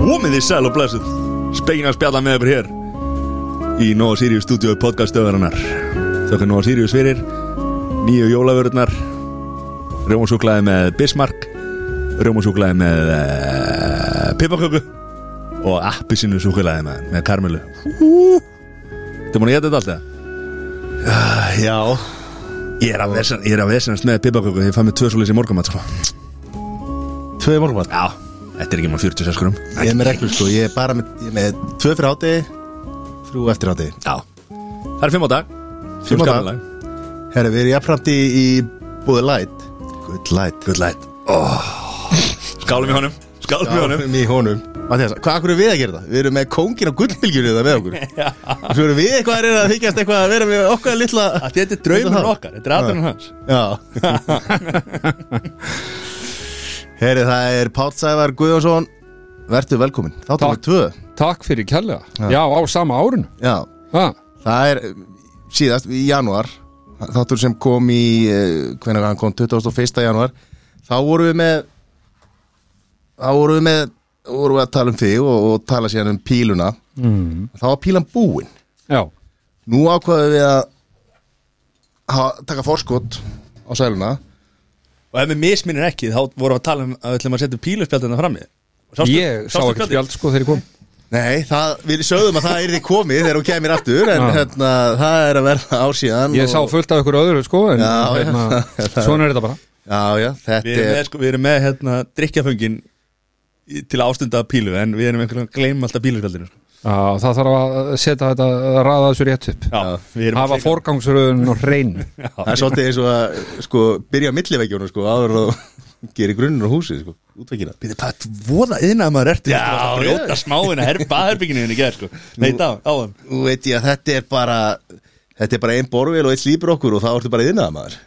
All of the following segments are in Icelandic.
Komið þið sæl og blessuð. Spegin að spjalla með ykkur hér Í Nóa Sirius stúdíu podcastöðarinnar Þökkur Nóa Sirius fyrir. Nýju jólavörurnar. Rjómasúklaði með Bismarck. Rjómasúklaði með uh, Pipaköku. Og appisinu súklaði með, með Karmelu. Þú múin að geta þetta allt eða? Já Ég er að vesens, ég er að vesens með Pipaköku Ég fann með tvö svoleiðis í morgumat sko. Tvö morgumat Já, þetta er ekki maður 46 skrum Ég er með reglur sko. Ég er bara með, ég er með tvö fyrir átti Þrjú eftir átti Já, það er fimm á dag Fimm á dag. Herri, við erum jafnframt í, í búið light. Good light. Good light. Oh. Í Skálum í honum. Skálum í honum Mattias, hvað akkur er við að gera það? Við erum með kóngin og gullbylgjur það með okkur. Og svo erum við eitthvað að reyna að þykjast eitthvað að vera með okkar litla Að Þetta er draumur okkar Þetta er aðdunum hans. Já. Herri, það er Páll Sævar Guðjónsson. Vertu velkomin Þáttum við tvö. Takk fyrir kærlega. Já, á sama árinu. Já, ha, það er eh, síðast í janúar Þáttur sem kom í uh, Hvernig hann kom? 21. janúar. Þá vorum við með Þá vorum við með vorum við að tala um þig og, og tala síðan um píluna. Mm. þá var pílan búin. Já, nú ákvaðum við að ha, taka forskot á sæluna. Og ef við misminir ekki Þá vorum við að tala um að við ætlum að setja píluspjaldina fram í ég sá ekki spjald sko þegar ég kom. Nei, það, við sögðum að það er því komið þegar hún kemur aftur en Já. hérna, það er að verða ásíðan Ég sá fullt af ykkur öðru sko en Já, já. hérna, svona er þetta bara. Já, já, þetta Við erum með, er sko, við erum með hérna, drikkjaföngin til að ástunda pílu En við erum einhvern veginn að gleyma alltaf píluspjaldinu sko. Já, það þarf að setja þetta að raða þessu rétt upp. Já, Hafa að forgangsröðun og hrein. Það er svolítið eins og að sko, byrja á millivegjónu sko, áður og gera grunnur á húsið sko, útveikina Býði, hvað voða yðnaði maður ertu? Já, Þú að brjóta smáina her, baðherbygginu henni gerð sko. Nei, þá, á hann Nú veit ég að þetta er bara þetta er bara ein borvél og eitt slípur okkur og þá ertu bara yðnaða maður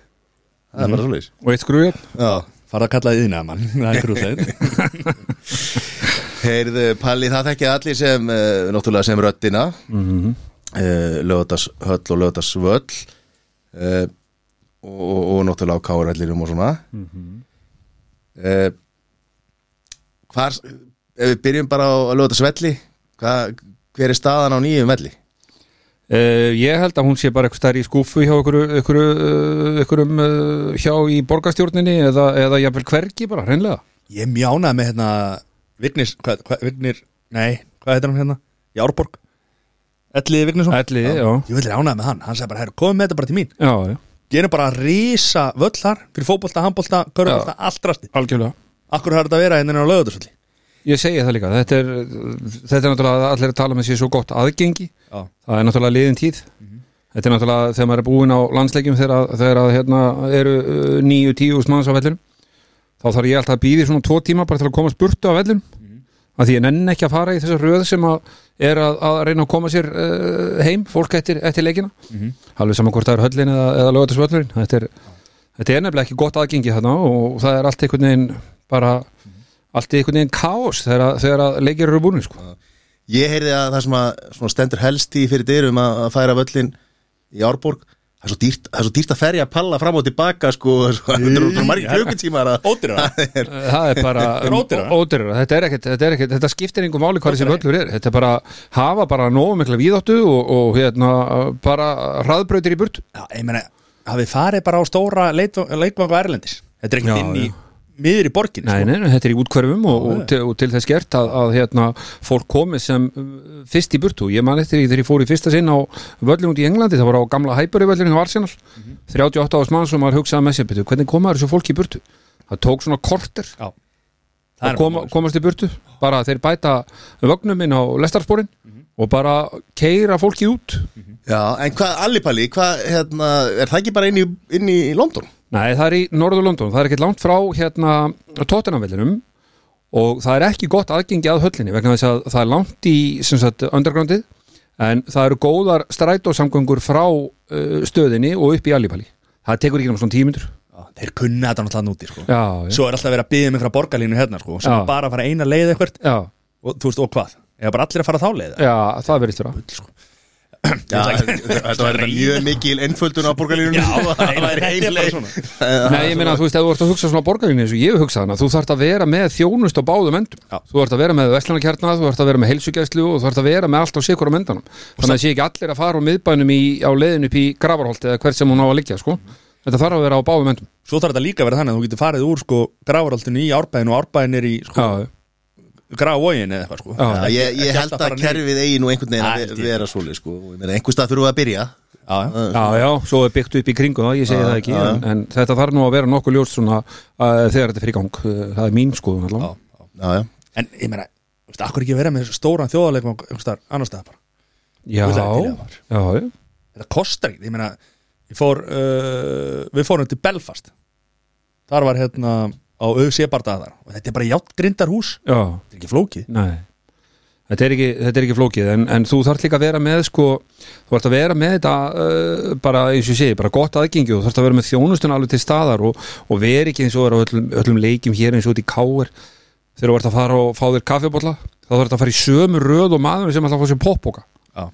Það er bara svolítið Og eitt skrúið Já. Farða að kalla yðnaði mann Það er grúslegin Heyrðu, Palli, það þekkið allir sem uh, náttúrulega sem röddina mm -hmm. uh, lögðashöll og lögðasvöll uh, og, og náttúrulega á káarhellinum og svona mm -hmm. Hvar ef við byrjum bara á lögðasvelli hver er staðan á nýjum velli? Uh, ég held að hún sé bara eitthvað stær í skúfu hjá ykkur, ykkur, uh, ykkurum uh, hjá í borgarstjórninni eða, eða jafnvel hvergi bara, hreinlega Ég mjánaði með hérna Vignir, hvað, hvað, Vignir, nei, hvað heitir hann hérna? Járborg? Elliði Vignisson? Elliði, já. Ég vil ánæði með hann, hann sagði bara, herru, komum með þetta bara til mín. Já, já, Gerum bara að rísa völl þar Fyrir fótbolta, handbolta, körfbolta, allt rasti algjörlega. Akkur har þetta að vera hérna á lögutursvalli Ég segi það líka, þetta er, þetta er náttúrulega allir að tala með sér svo gott aðgengi. Já, það er náttúrulega liðin tíð. Þetta er náttúrulega þegar maður er búinn á landsleikjum þegar, þegar að, hérna, eru uh, níu, tíu manns á vellinum þá þarf ég alltaf að býði svona tvo tíma bara til að komast burtu á vellinum af því ég nenni ekki að fara í þessa röð sem að er að, að reyna að koma sér uh, heim, fólk eftir, eftir leikina. Alveg saman hvort það er höllin eða, eða lögatisvöllurinn þetta er, þetta er nefnilega ekki gott aðgengi þarna og það er allt einhvern veginn bara allt einhvern veginn kaos þegar, þegar að leikir eru búin sko. Ég heyrði að það sem að stendur helst í fyrir dyrum að, að færa völlin í Árborg það er svo dýrt, það er svo dýrt að ferja að palla fram og tilbaka sko, svo, það eru svo margir klukkutímar að ódýrara. Það er er bara ódýrara. þetta er ekkert, þetta er ekkert þetta skiptir einhver máli hvað þessi völlur er. Þetta er bara hafa bara nógu mikla víðáttu og, og hérna bara hraðbrautir í burt Já, ég meina, hafið farið bara á stóra leikvangu Erlendis. Þetta er ekkert inn í já. Miður í borgin nei, nei, nei, þetta er í útkverfum og, og, til, og til þess gert að, að hérna, fólk komi sem uh, fyrst í burtu. Ég man eftir því þegar ég fór í fyrsta sinn á völlin út í Englandi, það var á gamla Hæburi völlinu á Arsenal, 38 ás mann sem maður hugsaði með sér, betur, hvernig komaður þessu fólki í burtu? Það tók svona korter Já, að koma, komast í burtu. Bara þeir bæta vögnum inn á lestarsporin og bara keira fólki út. Já, en hvað, Allipalli, hvað, hérna, er það ekki bara inn í, inn í London? Nei, það er í Norður London, það er ekkert langt frá hérna tóttunarvellinum og það er ekki gott aðgengi að höllinni vegna þess að það er langt í sagt, undergroundið en það eru góðar strætósamgöngur frá uh, stöðinni og upp í Allipalli það tekur ekki náttúrulega svona tímyndur Já, þeir kunna þetta náttúrulega núti sko. Já, já, Svo er alltaf verið að byggja mig frá borgarlínu hérna sko, sem Já. bara að fara eina leið eitthvað og þú veist, og hvað? Eða bara allir að fara þá leið já, það verður þurra sko. Þetta var mjög mikil einföldun á borgarlínunum Já, sko. nei, það væri þetta er ein bara leið. svona. Nei, ég meina, þú veist, ef þú ert að hugsa svona borgarlinni eins og ég hef hugsað hana, þú þarft að vera með þjónust á báðum endum. Þú ert að vera með vestlunarkjarna, þú ert að vera með heilsugæslu og þú ert að vera með allt á sikur á mendanum. Þannig að sé ekki allir að fara á miðbænum í, á leiðin upp í Gravarholt eða hvert sem hún á að liggja, sko. Þetta þarf að vera á báðum endum. Svo þarf þetta líka að vera þannig að þú getur farið úr sko grávaraldinu í árbæðin og árbæðin er í sko Já, grávógin eða eitthvað sko Já. Ég, ég held að niður. kerfið eigi nú einhvern veginn að held ve- ég. vera svoleið sko. Og ég meina, einhvers stað þurfum við að byrja Já, já. já, já, svo er byggt upp í kringu það, ég segi það ekki, en, en þetta þarf nú að vera nokkuð ljóst svona að, þegar þetta er fyrir gang. Það er mín já En ég meina, akkur ekki vera með stóran þjóðarleikum einhvers staðar, bara Já, já, já. Þetta kostar ekki, ég meina ég fór, uh, við fórum til Belfast Þar var hérna á auðsé bardaðar og þetta er bara játgrindar hús já. Þetta er ekki flókið. Þetta er ekki, þetta er ekki flókið en, en þú þarf líka að vera með sko, þú þarf að vera með þetta uh, bara eins og segi, bara gott aðgengi og þú þarf að vera með þjónustun alveg til staðar og, og vera ekki eins og er á öllum, öllum leikjum hér eins og út í káir þegar þú ert að fara og fá þér kaffibólla þá þarf að fara í sömu röð og maður sem alltaf fá sér popboka Já,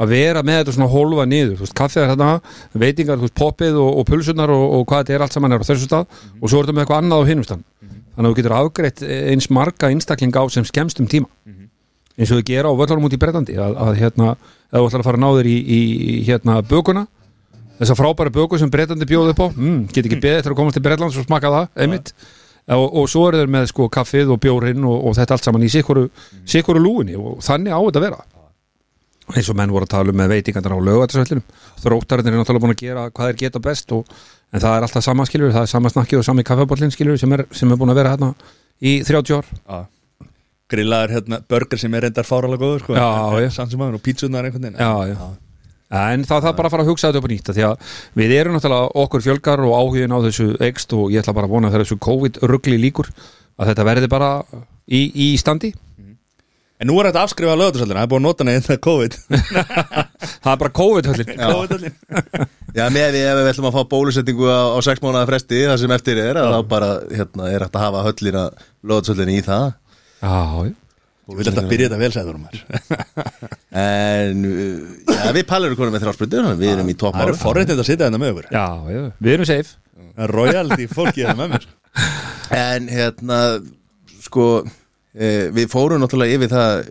að vera með þetta svona hólfa niður. Þú veist, kaffið er hérna, veitingar, þú veist, poppið og, og pulsunar og, og hvað þetta er allt saman er á þessu stað. Og svo er þetta með eitthvað annað á hinum stað þannig að þú getur afgreitt eins marga einstakling á sem skemmst um tíma. Eins og við gera á völlarum út í Bretlandi að, að hérna, ef þú ætlar að fara að ná þér í, í í, hérna bökuna þessa frábæra böku sem Bretlandi bjóði upp á mm, get ekki beðið til að komast til Bretlands og smaka það einmitt. Og, og svo eru þeir með sko kaffið og bjórinn og, og þetta allt saman í sikuru, sikuru lúinni og þannig á þetta að vera eins og menn voru að tala um með veitingandar á lögatarsvöllinum þróttarinn er náttúrulega búin að gera hvað þeir geta best og, en það er alltaf sama skilur það er sama snakkið og sami kaffebóllin skilur sem er, sem er búin að vera hérna í 30 ár. Já. Grillaður hérna, burger sem er reyndar fáralega góður sko. Já, já. Og pítsunar einhvern veginn. Já, já. En það þarf bara að fara að hugsa þetta upp nýtt af því að við erum náttúrulega okkur fjölgar og áhugin á þessu ekst og ég ætla bara að vona þessu COVID-ruggli líkur að þetta verði bara í, í standi En nú er þetta afskrifað lögatursallina, það er búin að nota hana innan COVID. Það er bara COVID-höllin. COVID-höllin. Já, með því ef við ætlum að fá bólusetningu á, á sex mánuða fresti, það sem eftir er að þá bara, hérna, er hægt að hafa höllina loðsöllinni í það. Já, já. Þú vil þetta byrja þetta vel sæður um þér En, uh, já, við pallir konum með þrjársprindur Við erum í Það eru forréttið að sitja þetta með okkur. Já, já, við erum safe. Það er royalty fólki þetta með mér. En, hérna, sko Við fórum náttúrulega yfir það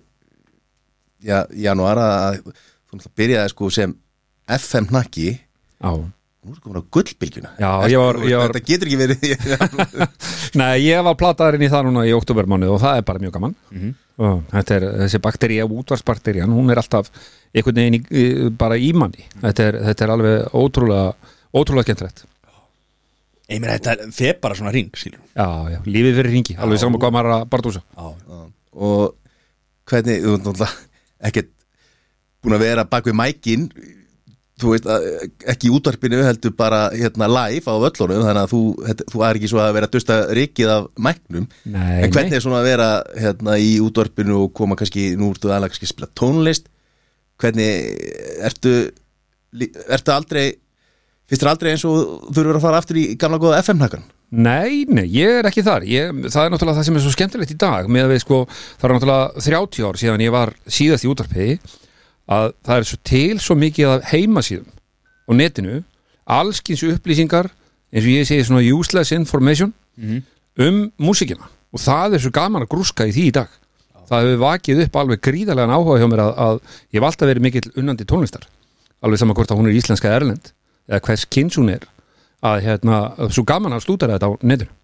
Já, janúar að þú náttúrulega byrjaði sko sem FM hnakki. Já, Nú er komin á gullbylgjuna. Já, ég var- ég var- Þetta getur ekki verið Nei, ég var plataðurinn í það núna í oktobermánu og það er bara mjög gaman. Og þetta er þessi baktería, útvarsbakterían hún er alltaf einhvern veginn í, bara í manni. Þetta er, þetta er alveg ótrúlega ótrúlega skemmtilegt Ég meina þetta fer bara svona ring sílur Já, já, lífið fyrir ringi, alveg saman hvað maður að bardúsa Já, Og hvernig, þú ert náttúrulega ekkert búin að vera bak við mækin þú veist, að, ekki í útvarpinu heldur bara hérna live á völlunum þannig að þú, þetta, þú er ekki svo að vera að dusta rikið af mæknum. Nei, en hvernig nei. er svona að vera hérna í útvarpinu og koma kannski, nú ertu aðlega kannski að spila tónlist? Hvernig ertu lí- ertu aldrei finnst þér aldrei eins og þú þurfur að fara aftur í gamla góða FM-nakkan Nei, nei, ég er ekki þar. Ég, Það er náttúrulega það sem er svo skemmtilegt í dag með að við sko, það er náttúrulega 30 ár síðan ég var síðast í útvarpiði að það er svo til svo mikið af heimasíðum og netinu allskins upplýsingar eins og ég segi svona useless information um músikina og það er svo gaman að grúska í því í dag. Það hefur vakið upp alveg gríðarlegan áhuga hjá mér að, að ég hef alltaf verið mikill unnandi tónlistar alveg saman hvort að hún er íslenska eða erlend eða hvers kynns hún er að hérna, svo gaman að stúdara þetta á netinu.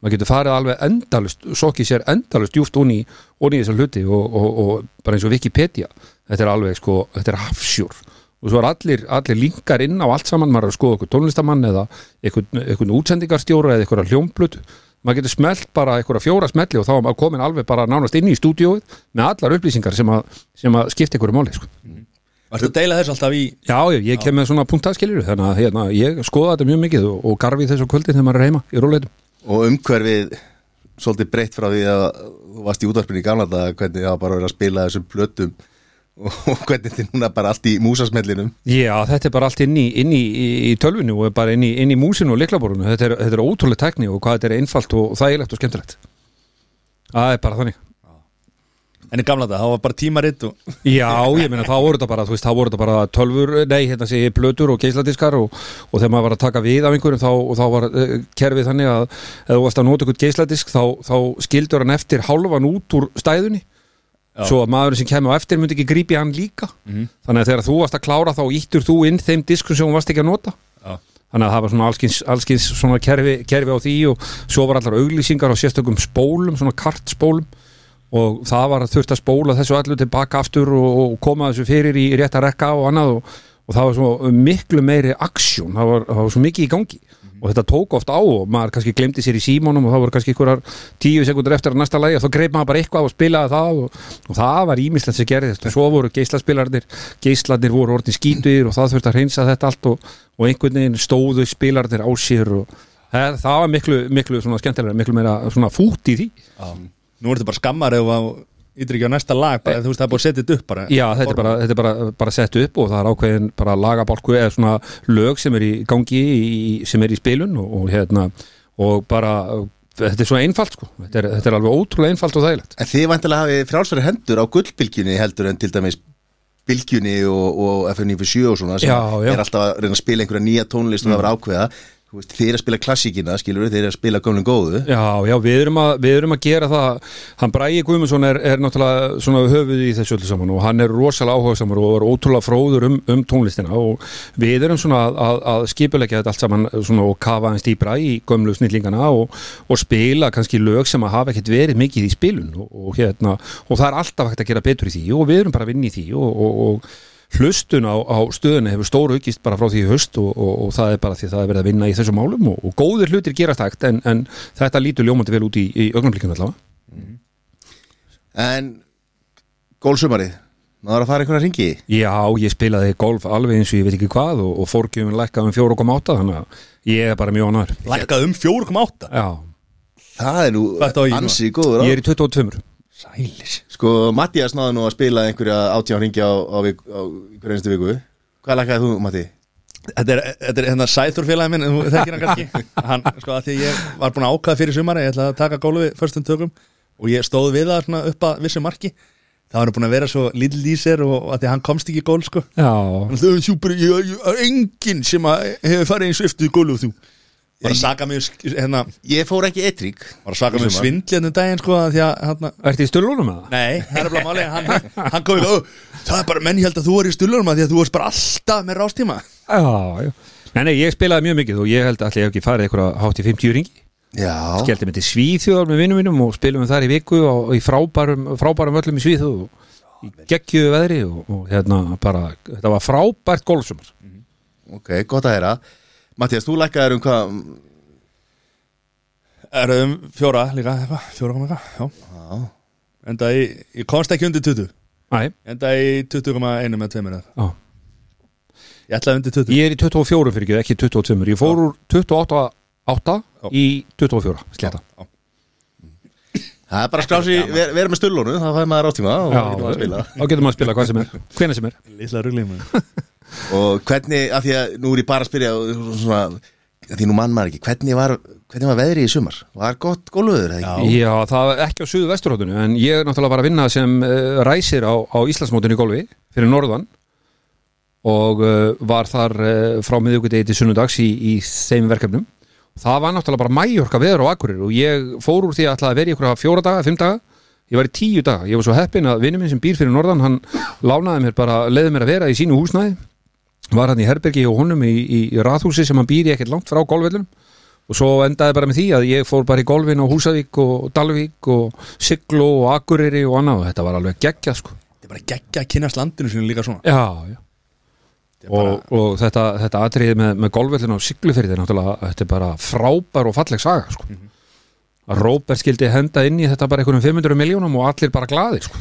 Maður getur farið alveg endalust sokkið sér endalust djúft onni í þessar hluti og, og, og bara eins og Wikipedia. Þetta er alveg sko, þetta er hafsjór og svo er allir, allir linkar inn á allt saman. Maður er að skoða okkur tónlistamann eða einhvern, útsendingarstjóra eða einhverja hljómblötu maður getur smelt bara einhverja fjóra smelli og þá er maður komin alveg bara nánast inn í stúdíóið með allar upplýsingar sem að, sem að skipta einhverju máli sko. Varstu að deila þessu alltaf í Já, ég, ég kem með svona punktaskiljur þannig að hérna, ég skoða þetta mjög mikið og, og garfi þessu kvöldin þegar maður er heima í róleitum og umhverfið svolítið breytt frá því að þú varst í útvarpinu í gamla dag hvernig það var bara að vera að spila þessum plötum og hvernig þetta er núna bara allt í músasmellinum. Já, þetta er bara allt inn í, inn í, í, í tölvinu og bara inn í, inn í músinu og liklaborunu þetta er, þetta er ótrúlega tekni og hvað þetta er einfalt og þægilegt og skemmtilegt. Það er bara þannig En í gamla þetta, það var bara tímaritt og Já, ég meina þá voru þetta bara, þú veist, þá voru þetta bara tölfur, nei, hérna sé ég plötur og geisladiskar og, og þegar maður var að taka við af einhverjum þá, og þá var uh, kerfið þannig að ef þú varst að nota einhvern geisladisk þá, þá skildur hann eftir hálfan út úr stæðunni Já. svo að maðurinn sem kemur á eftir myndi ekki grípi hann líka Mhm. þannig að þegar þú varst að klára þá íttur þú inn þeim diskum sem þú varst ekki að nota Já. þannig að það var svona allskins, allskins svona kerfi, kerfi á því og svo var allar auglýsingar á sérstökum spólum, svona kartspólum og það var þurft að spóla þessu allu tilbaka aftur og, og koma þessu fyrir í rétta rekka og annað og, og það var svo miklu meiri aksjón, það var, það var svo mikið í gangi. Og þetta tók oft á og maður kannski glemdi sér í símónum og það voru kannski einhverjar tíu sekundur eftir að næsta lagi og þá greip maður bara eitthvað og spilaði það og, og það var ímislegt sem gerðist. Og svo voru geislaspilarnir geislarnir voru orðin skítuðir og það þurfti að reynsa þetta allt og, einhvern veginn stóðu spilarnir á sér og það, það var miklu, miklu skemmtilega, miklu meira fút í því nú er þetta bara skammar yttir ekki á næsta lag, bara, þú veist það er búið að setja þetta upp bara. Já, þetta er bara, þetta er bara, bara sett upp og það er ákveðin bara lagabálku eða svona lög sem er í gangi í, sem er í spilun og, og hérna og bara, þetta er svo einfalt sko. Þetta er, þetta er alveg ótrúlega einfalt og þægilegt. En þið vantilega hafið frjálsverið hendur á gullbylgjunni heldur en til dæmis bylgjunni og, og FN97 og svona sem Já, já. er alltaf að reyna að spila einhverja nýja tónlist og það var ákveða Þú veist, þið er að spila klassíkina, skilur við, þið er að spila gömlum góðu. Já, já, við erum að, við erum að gera það. Hann Bræði Guðmundsson er, er náttúrulega svona höfuð í þessu öllu saman og hann er rosalega áhuga saman og er ótrúlega fróður um, um tónlistina og við erum svona að, að, að skipulegja þetta allt saman og kafa hans dýbra í gömlu snillingana og, og spila kannski lög sem að hafa ekkert verið mikið í spilun og, og hérna, og það er alltaf hægt að gera betur í því og við erum bara að vinna í því og hlustun á, á stöðunni hefur stóru aukist bara frá því höst og, og, og það er bara því að það er verið að vinna í þessum málum og, og góðir hlutir gerast hægt en, en þetta lítur ljómandi vel út í, í augnablikinu allavega. En gólsumarið, maður að fara einhverja ringi Já, ég spilaði golf alveg eins og ég veit ekki hvað og, og fórgjöfum lækkaði um 4,8 þannig að ég er bara mjög ánæður lækkað um 4,8 Já, Það er nú Hvað ertu á í núna? ansi góður á. Ég er í 22 Sælis Sko, Mattias náði nú að spila einhverja átján ringi á, á, vik, á einhverja einstu viku. Hvað lakaði þú, Matti? Þetta er, þetta er hérna Sæþur félagi minn, þú þekkir hann kannski. Hann, sko, að því ég var búin að ákvaða fyrir sumari Ég ætlaði að taka gólfið fyrstum tökum Og ég stóð við það svona upp að vissu marki. Það var nú búin að vera svo lítill í sér Og, og að því að hann komst ekki í gól, sko. Já, Þannig að sjúpur, ég ég er enginn sem að hefur farið eins og eftir og þú Var að saka mig, sk- hérna Ég fór ekki eitrík Var að saka mig svindljarnum daginn, sko að Því að, hérna ertu í stölunum með það? Nei, það er bara máli Hann, hann kom í, "Ó, það er bara, menn ég held að þú er í stullurum Því að þú varst bara alltaf með rástíma. Já, já. Nei, nei, ég spilaði mjög mikið og ég held að ég hef ekki farið eitthvað hátt í 50 ringi Já, Skeldi mig til Svíþjóðar með vinnum mínum og spilum við þar í viku og í frábærum, frábærum öllum í Svíþjóð og í geggjöðu veðri og, og hérna bara, þetta var frábært golfsumar. Ok, gott að heyra Mattias, þú lækkaðir um hvað? Er um fjóra líka, fjóra koma eitthvað Já, Já, enda í, ég komst ekki undir 20 Æ, Enda í 20,1 með 2 minnar já. Ég ætlaði undir 20 Ég er í 24 fyrir ekki, ekki 22 Ég fór úr 28 8 Já. í 24 sleta Já. það er bara að skrási, ver, vera með stullónu þá fæði maður áttíma og Já, þá getur maður að spila. Þá getur maður að spila hvað sem er. Hvenær sem er. Lítla ruglið Og hvernig, af því að nú er ég bara að spyrja svona, af því nú mann maður ekki hvernig var, hvernig var veðri í sumar? Var gott eða ekki? Já, það var ekki á suðu vesturhóttinu en ég er náttúrulega bara að vinna sem uh, ræsir á, á Íslandsmótinu í golfi fyrir norðan. Og uh, var þar uh, frá miðugudegi til sunnudags í, í þeim verkefnum. Það var náttúrulega bara mæjorka veður á Akurir og ég fór úr því að ætlaði að vera í ykkur fjóra daga, fimm daga. Ég var í tíu daga, ég var svo heppin að vinur minn sem býr fyrir norðan, hann lánaði mér bara leiði mér að vera í sínu húsnæði var hann í herbergi og honum í, í, í rathúsi sem hann býr í ekkert langt frá golfvellunum og svo endaði bara með því að ég fór bara í golfin á Húsavík og Dalvík og Sigló og Akureyri og annað. Og þetta var alveg geggjað sko. Þetta er bara geggja að kynast landinu sinu líka svona. Já, já. Bara, Og, og þetta, þetta atriði með, með golfvellin á Siglufyrði er náttúrulega, þetta er bara frábær og falleg saga sko. Að Róbert skildi henda inn í þetta bara einhvernum 500 miljónum og allir bara glaðir sko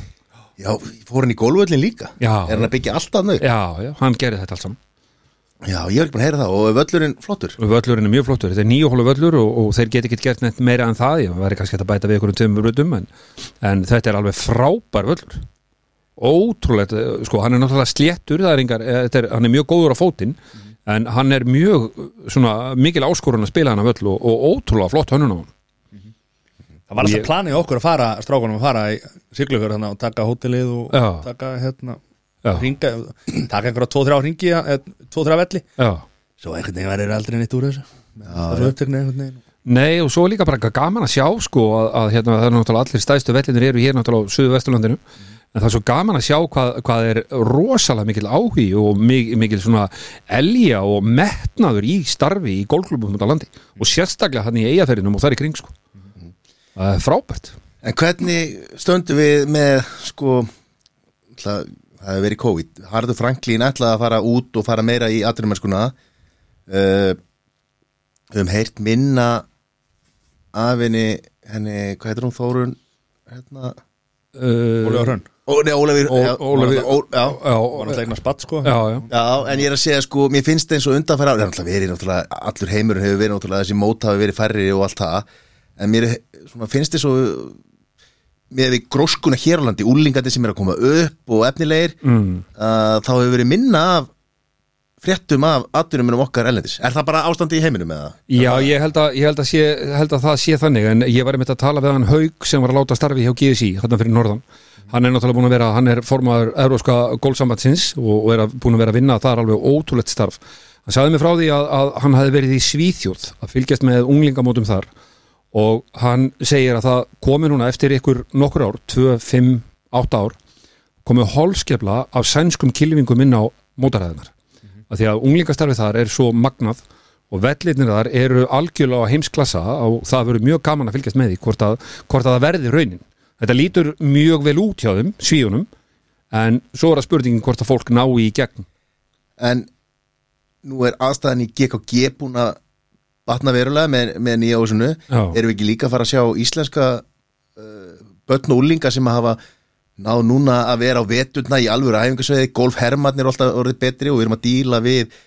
Já, fór hann í gólföllin líka? Já. Er hann að byggja alltaf nög? já, já, hann gerði þetta allt saman. Já, ég hef ekki búin að heyra það. Og völlurinn flottur? Völlurinn er mjög flottur, þetta er nýjuhólu völlur og, og þeir get ekki gert neitt meira en það. Ég væri kannski hægt að bæta við einhverjum tveimur rutum en, en þetta er alveg frábær völlur. Ótrúlegt, eh, sko hann er náttúrulega sléttur, það er engar, eh, þetta er, hann er mjög góður á fótinn en hann er mjög svona mikil áskorun að spila hann að völl og, og ótrúlega flott hönnun á hann Það var alltaf Ég- planið okkur að fara, strákunum að fara í Siglufjörð þannig og taka hótelið og Já. taka hérna Já. ringa, taka einhverja tvo, þrjá ringi tvo, þrjá velli. Já. Svo einhvern veginn verður aldrei neitt úr þessu. Það er svo uppteknið einhvern veginn. Nei og svo er líka bara gaman að sjá sko að, að hérna, það er náttúrulega allir stæðstu vellinir eru hér náttúrulega á Suðu Vesturlandinu en það er svo gaman að sjá hvað, hvað er rosalega mikil áhugi og mikil, mikil svona elja og metnaður í starfi í gólklubum út á landi. Og sérstaklega hann í eigaferinum og það er í kring sko það er frábært. En hvernig stöndum við með sko það, það hefur verið COVID. Harður Franklín ætlaði að fara út og fara meira í atvinnumennskuna. Uh, við höfum heyrt minna af henni henni, hvað heitir hún Þórun hérna. Uh, Ólega hrönn. Ólafur Ólafur- Ó, já, Var Já, náttúrulega eignar spatt sko. Já, já. Já, en ég er að segja sko mér finnst eins og undanfæra það er náttúrulega verið náttúrulega allur heimurinn hefur verið náttúrulega þessi mót hafi verið færri og allt það en mér er- svona, finnst þess að með við gróskuna hér á landi úlingandi sem er að koma upp og efnilegir mm. uh, þá hefur verið minna af fréttum af atvinnumennum okkar ellendis er það bara ástandi í heiminum eða? Já, ég held að, ég held að, sé, held að það sé þannig en ég var einmitt að tala við hann Haug sem var að láta starfi hjá GSI, hann fyrir norðan hann er náttúrulega búin að vera, hann er formaður Euróska gólsambatsins og, og er að, búin að vera að vinna þar alveg ótrúlegt starf hann sagði mig frá því að, að hann hefði verið í Svíþjóð að fylgjast með unglingamótum þar og hann segir að það komi núna eftir ykkur nokkur ár 2, 5, 8 ár komið holskefla af sænskum kilvingum inn á mótaræðinar af því að unglingastarfið þar er svo magnað og vellirnir þar eru algjörlega á heimsklassa og það verður mjög gaman að fylgjast með því hvort að, hvort að það verði raunin. Þetta lítur mjög vel út hjá þeim svíunum, en svo er að spurningin hvort að fólk ná í gegn. En nú er aðstæðan í GKG búin að batna verulega með, með nýja ósunu erum við ekki líka að fara að sjá íslenska uh, börn og úlinga sem að hafa náð núna að vera á veturna í alvöru æfingasveið, golfhermarnir er alltaf orðið betri og við erum að díla við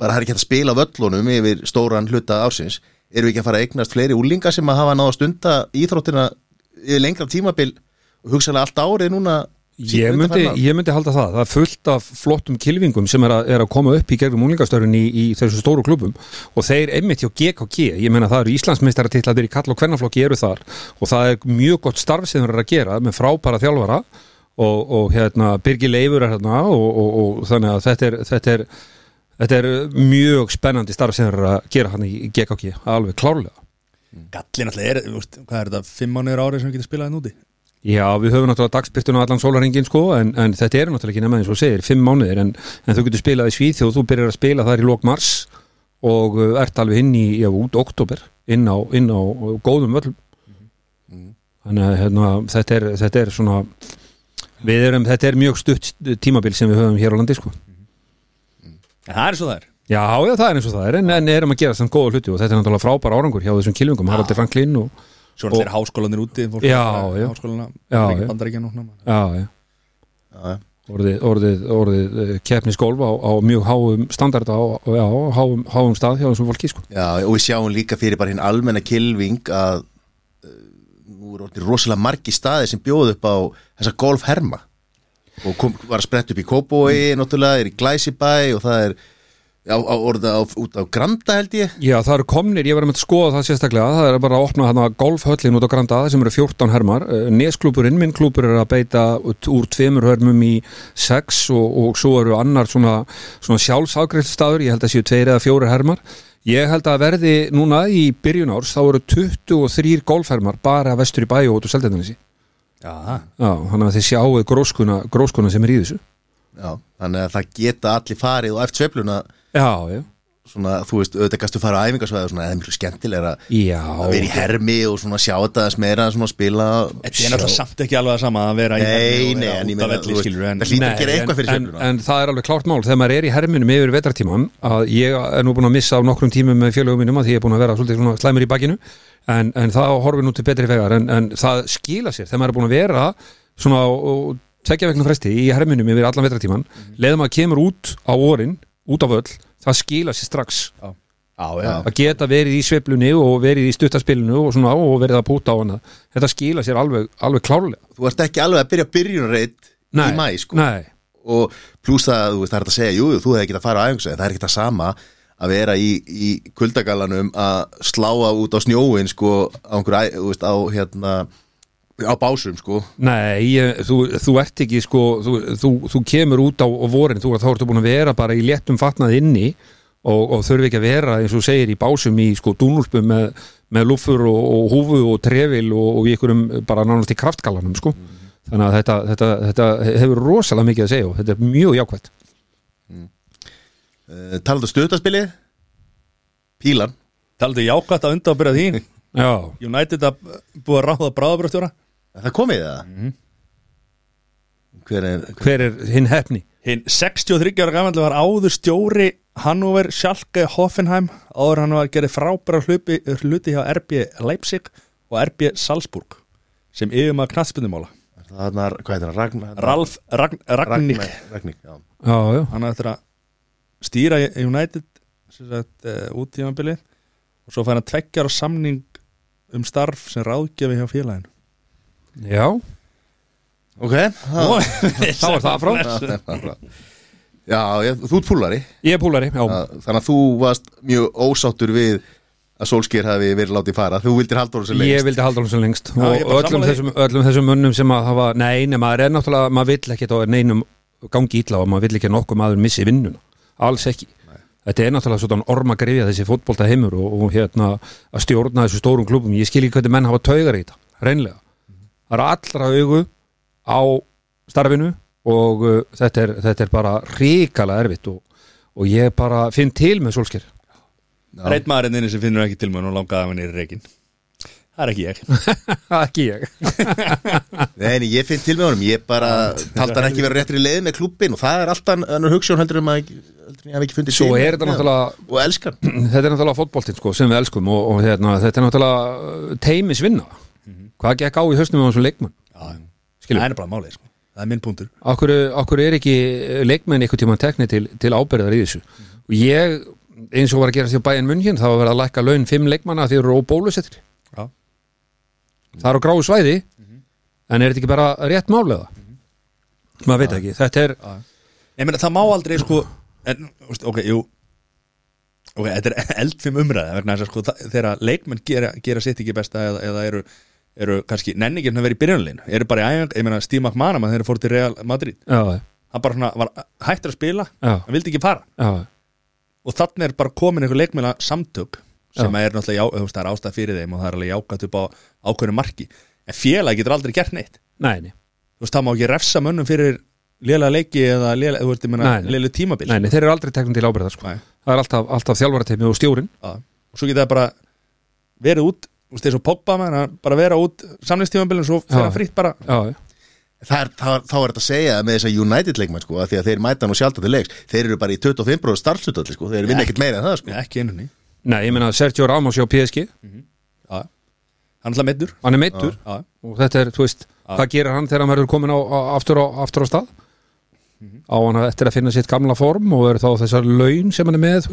bara það er ekki að spila völlunum yfir stóran hluta ársins. Erum við ekki að fara að eignast fleiri úlinga sem að hafa náð að stunda íþróttina yfir lengra tímabil og hugsaðlega allt árið núna ég myndi, ég myndi halda það, það er fullt af flottum kilvingum sem er að, er að koma upp í gegnum unglingastörin í, í þessu stóru klubum og þeir einmitt hjá GKG, ég meina það eru Íslandsmeistaratilladir í kall og hvernaflokki eru þar. Og það er mjög gott starf sem þeir eru að gera með frábæra þjálfara. Og, og hérna Birgir Leifur er hérna og, og, og þannig að þetta er, þetta er þetta er mjög spennandi starf sem þeir eru að gera hann í GKG, alveg klárlega. Gallin alltaf er, hvað er þetta, fimm mánuður árið sem við getum spilað hérna úti Já, við höfum náttúrulega dagspyrtuna allan sólarhingin sko, en, en þetta eru náttúrulega ekki nema eins og segir, fimm mánuðir, en, en þú getur spilað í Svíþjóð, þú byrjar að spila þar í lók mars og uh, ert alveg inn í, já, út oktober, inn á, inn á uh, góðum völlum. Þannig að hérna, þetta, er, þetta er svona, við erum, þetta er mjög stutt tímabil sem við höfum hér á landi sko. En það er svo það er Já, já, það er eins og það er, en, en erum að gera samt góða hluti og þetta er náttúrulega frábær árangur hjá þessum kilvingum, Haraldur Franklin og, Svo er háskólanir úti fólk Já, er já. Já, já. bandaríkja núna já, já. Já, orðið, orðið, orðið eh, keppnisgólf á, á mjög háum standard á, já, háum, háum stað hjá þessum fólki sko. Já, og við sjáum líka fyrir bara hinn almenna kilving að uh, nú er orðið rosalega margi staði sem bjóð upp á þessa golfherma og kom, var að spretta upp í Kóbói náttúrulega, er í Glæsibæ og það er á, á, orðið á, út á Granda held ég. Já, það eru komnir, ég var með að skoða það sérstaklega. Það er bara að opna þarna golfhöllin út á Granda sem eru 14 hermar, Eh, Nesklúburinn minn klúbur er að beita úr tveimur hörmum í 6 og, og svo eru annar svona, svona sjálfsafgreifstaður ég held að séu tveir eða fjórir hermar. Ég held að verði núna í byrjun árs þá eru 23 golfhermar bara vestur í bæ og út á Seldendanesi Já, Já, þannig að þið sjáu gróskuna, gróskuna sem er í þessu. Já, þannig að það geta allir farið og eftir sveifluna Já, já. Svona, þú veist, auðvitað gastu fara á æfingarsvæði og svona, eða miklu skemmtilega Já, að vera í hermi og svona sjá þetta meira svona að spila Þetta er náttúrulega samt ekki alveg að sama að vera í hermi og nei, vera en ég út af en það að Nei, gera eitthvað fyrir en, sveifluna en það er alveg klárt mál. Þegar maður er í herminum yfir vetartíman að ég er nú búin að missa á nokkrum tímum með félögum mínum að því ég er búin að vera svona slæmur í bakinu en, en það horfir nú til betri vegar en, en það skila sér. Þegar maður er búin út á völl, það skila sér strax. Já, já, að geta verið í sveiflunni og verið í stuttaspilinu og svona og verið að púta á hana þetta skila sér alveg, alveg klárlega. Þú ert ekki alveg að byrja byrjunarreitt í mæ, sko. og pluss það, þú veist, það er að segja jú, þú hefði ekki að fara á æfingarsvæði, það er ekki það sama að vera í, í kuldagallanum að sláa út á snjóin sko á, einhver, veist, á hérna á básum sko. Nei, ég, þú, þú ert ekki sko, þú, þú, þú kemur út á, á vorin þú, þá ertu búin að vera bara í léttum fatnað inni og, og þurfi ekki að vera eins og segir í básum í sko dúnúlpum með, með lúfur og, og húfu og trefil og, og í einhverjum bara nánast í kraftgallanum sko. Þannig að þetta, þetta, þetta hefur rosalega mikið að segja og þetta er mjög jákvætt. Uh, talaðu stutaspilið Pílan. Taldi jákvæmt að undanbyrja því. Já, United að búið að ráða bráðabröðstjóra það komið það? Hver er hver er hinn hefni? Hinn 63 ára gamanlega var áður stjóri Hannover, Schalke, Hoffenheim. Áður hann var að gera frábæra hluti, hluti hjá RB Leipzig og RB Salzburg sem er, heitir hann? Ragnar Ralf Ragn, Ragník Ragník, já. Já, já, hann ættir að stýra United sem sagt, uh, út tímabili og svo fær hann tveggjar á samning um starf sem ráðgjafi hjá félaginu já. Ok, Þá er það frá. Já, ég, þú ert púlari Ég er púlari, já, Þannig að þú varst mjög ósáttur við að Solskýr hafi verið látið fara. Þú vildir halda honum sem Ég lengst vildi halda hún sem lengst. Já, ég er og öllum þessum, öllum þessum munnum sem að hafa nei, nei, maður er náttúrulega, maður vill ekki þá er neinum gangi ítla og maður vill ekki nokkuð maður missi vinnuna, alls ekki. Þetta er náttúrulega svona orma grifja þessi fótbolta heimur og, og hérna að stjórna þessu stórum klubum, ég skil ekki hvernig menn hafa taugar í þetta, reynlega það er allra augu á starfinu og uh, þetta, er, þetta er bara ríkala erfitt og, og ég bara finn til með solskir Reitt maðurinn inni sem finnur ekki til mér og langaði að hann er í reikin Það er ekki ég. Ekki ég. Nei, ég finn til með honum. Ég bara taldi hann ekki vera réttri leið með klubbin og það er alltaf annar hugssjón heldur um að ég hef ekki fundið Svo til er þetta með náttúrulega hann. og elskan. Þetta er náttúrulega fótboltinn sko, sem við elskum og, og hérna, þetta er náttúrulega uh, teimisvinna hvað gekk á í hausnum á þessum leikmann. Það er bara málið sko. Það er minn punktur. Okkur, okkur er ekki leikmenn einhvern tímann tekni til, til ábyrðar í þessu? Og ég, eins og var að gera því á bæinn munn það var að lækka laun fimm leikmanna því eru óbólusettir. Já. það er á gráu svæði en er þetta ekki bara rétt málega maður veit ekki, þetta er Ég meina það má aldrei sko en, Ok, jú. Ok, þetta er eldfim að sko þegar leikmenn gera, gera sitt ekki besta eða, eða eru, eru kannski nenningin að vera í byrjunlegin eru bara í æfing, ég meina Steve McManaman þegar þeir fóru til Real Madrid. Já, hann bara svona var hættur að spila já, hann vildi ekki fara. Já, og þannig er bara komin einhver leikmenn samtök sem er náttúrulega já, ástæð fyrir þeim og það er alveg jákvæmt upp á ákveðinu marki. En félag getur aldrei gert neitt. Nei, nei, þú veist, það má ekki refsa mönnum fyrir lélega leiki eða lélega tímabil. Nei, nei þeir eru aldrei tekni til ábyrðar sko. Það er alltaf, alltaf þjálfarateimi og stjórin og svo geta það bara verið út veist, eins og með hann bara vera út samlingstímabilin svo fyrir hann fritt bara. Já, já Það er, þá, þá er þetta að segja með þessa United leikmenn sko, að því að þeir mæta nú sjálf til leiks. Þeir eru bara í 25% starfslutalli sko, þeir vinna ekkert meira en það sko. ekki einu ný Nei, ég meina Sergio Ramos hjá PSG Já. hann er alltaf meiddur. Hann er meittur og þetta er, þú veist, hvað gerir hann þegar hann verður komin á, á, aftur, á, aftur á stað á hann eftir að finna sitt gamla form og verður þá þessar laun sem hann er með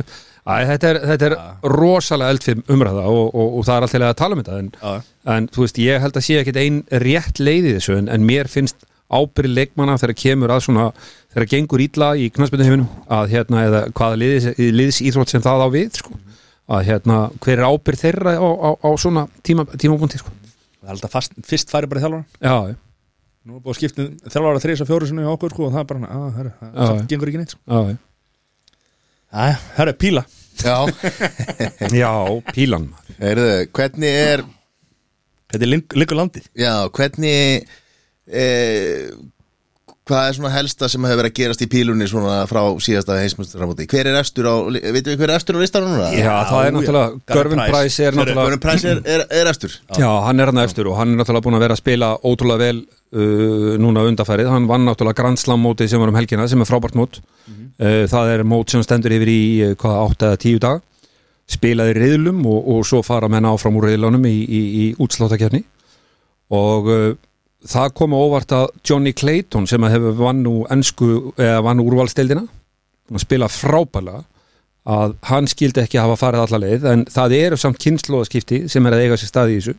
Æ, þetta er, þetta er rosalega eldfim umræða og, og, og það er alltaf að tala um þetta en, Já. en þú veist, ég held að sé ekkit ein rétt leið í þessu en, en mér finnst ábyrði leikmanna þegar kemur að svona þegar gengur ítla í knarsbyrnuheiminum að hérna, eða hvaða liðs, liðs íþrótt sem það á við sko. að hérna, hver er ábyrð þeirra á, á, á svona tíma, tímabúndi sko. það er alltaf fast, fyrst færi bara þjálfara já, já, nú er búið að skipta um þjálfara þrís og fjóri sinni í okkur sko, og það er bara, að, herru, Já. það gengur ekki neitt sko. já, já. Æ, herru, píla Já, já pílan maður. heyrðu, hvernig er er liggur landið já, hvernig e, hvað er svona helsta sem hefur verið að gerast í pílunni svona frá síðasta heimsmyndsramóti hver er efstur á, veitum við hver er efstur á listanum núna? já, það er já. náttúrulega Görvin Price. Price er náttúrulega Björn Præs er, er, er efstur. Já, hann er hann eftir og hann er náttúrulega búin að vera að spila ótrúlega vel uh, núna undarfærið, hann vann náttúrulega Grand Slam mótið sem var um helgina, sem er frábært mót. Uh, það er mót sem stendur yfir í uh, hvað, 8 eða 10 dag spilaði riðlum og, og svo fara menn áfram úr riðlunum í, í, í uh, það kom óvart að Johnny Clayton sem að hefur vann nú ensku, eða vann úrvalstildina hann spila frábælega að hann skildi ekki hafa farið alla leið en það eru samt kynnslóðaskipti sem er að eiga sér stað í þessu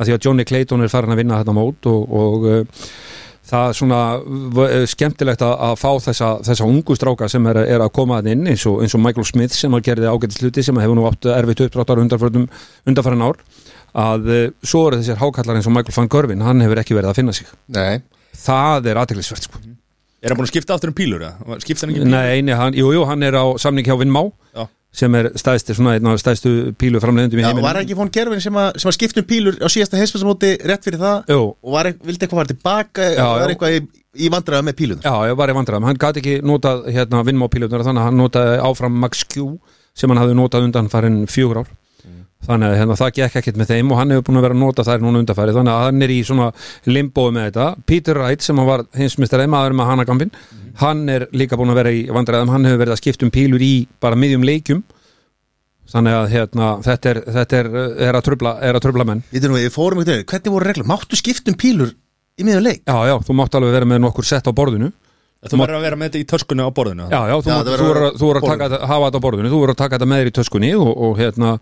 að því að Johnny Clayton er farin að vinna þetta mót og, og uh, það er svona v- skemmtilegt að, að fá þessa, þessa ungu stráka sem er, er að koma að inn eins og, eins og Michael Smith sem að gerði ágætis hluti sem hefur nú átt erfitt uppdráttar undarfæran ár að uh, svo eru þessir hákallar eins og Michael van Görvin hann hefur ekki verið að finna sig. Nei, það er aðteglisvert sko. Er hann búin að skipta aftur um pílur? Skipta hann ekki um pílur? Nei, nei, hann, jú, jú, hann er á samning hjá Vinnmá Já. sem er stæðstu, svona einn af stæðstu pílu framleiðendum í Já, heiminum. var ekki fón Gervin sem að, sem að skipta um pílur á síðasta heimsmessamóti rétt fyrir það? Jú, og var, vildi eitthvað fara tilbaka Já, var já. eitthvað í, í vandræða með pílunar Já, ég var í vandræðum, hann gæti ekki notað hérna vinnmópílunar þannig að hann notaði áfram Max Q sem hann hafði notað undan farin fjögur ár þannig að hérna, það gekk ekkert með þeim og hann hefur búin að vera að nota þær núna undanfæri þannig að hann er í svona limbói með þetta. Peter Wright sem var hinsmistari maður með Hanagampin, hann er líka búin að vera í vandræðum, hann hefur verið að skipta um pílur í bara miðjum leikjum. Þannig að hérna, þetta, er, þetta er, er, að trubla, er að trubla menn. Við, við fórum eitthvað, hvernig voru reglur? Máttu skipta um pílur í miðjum leik? Já, já, þú mátt alveg vera með nokkur sett á borðinu Þú verður að vera með þetta í töskunni á borðinu Já, já, þú, Já, það þú, verður verður að- þú verður að taka, þetta- hafa þetta á borðinu þú verður að taka þetta með þér í töskunni og, og, hérna,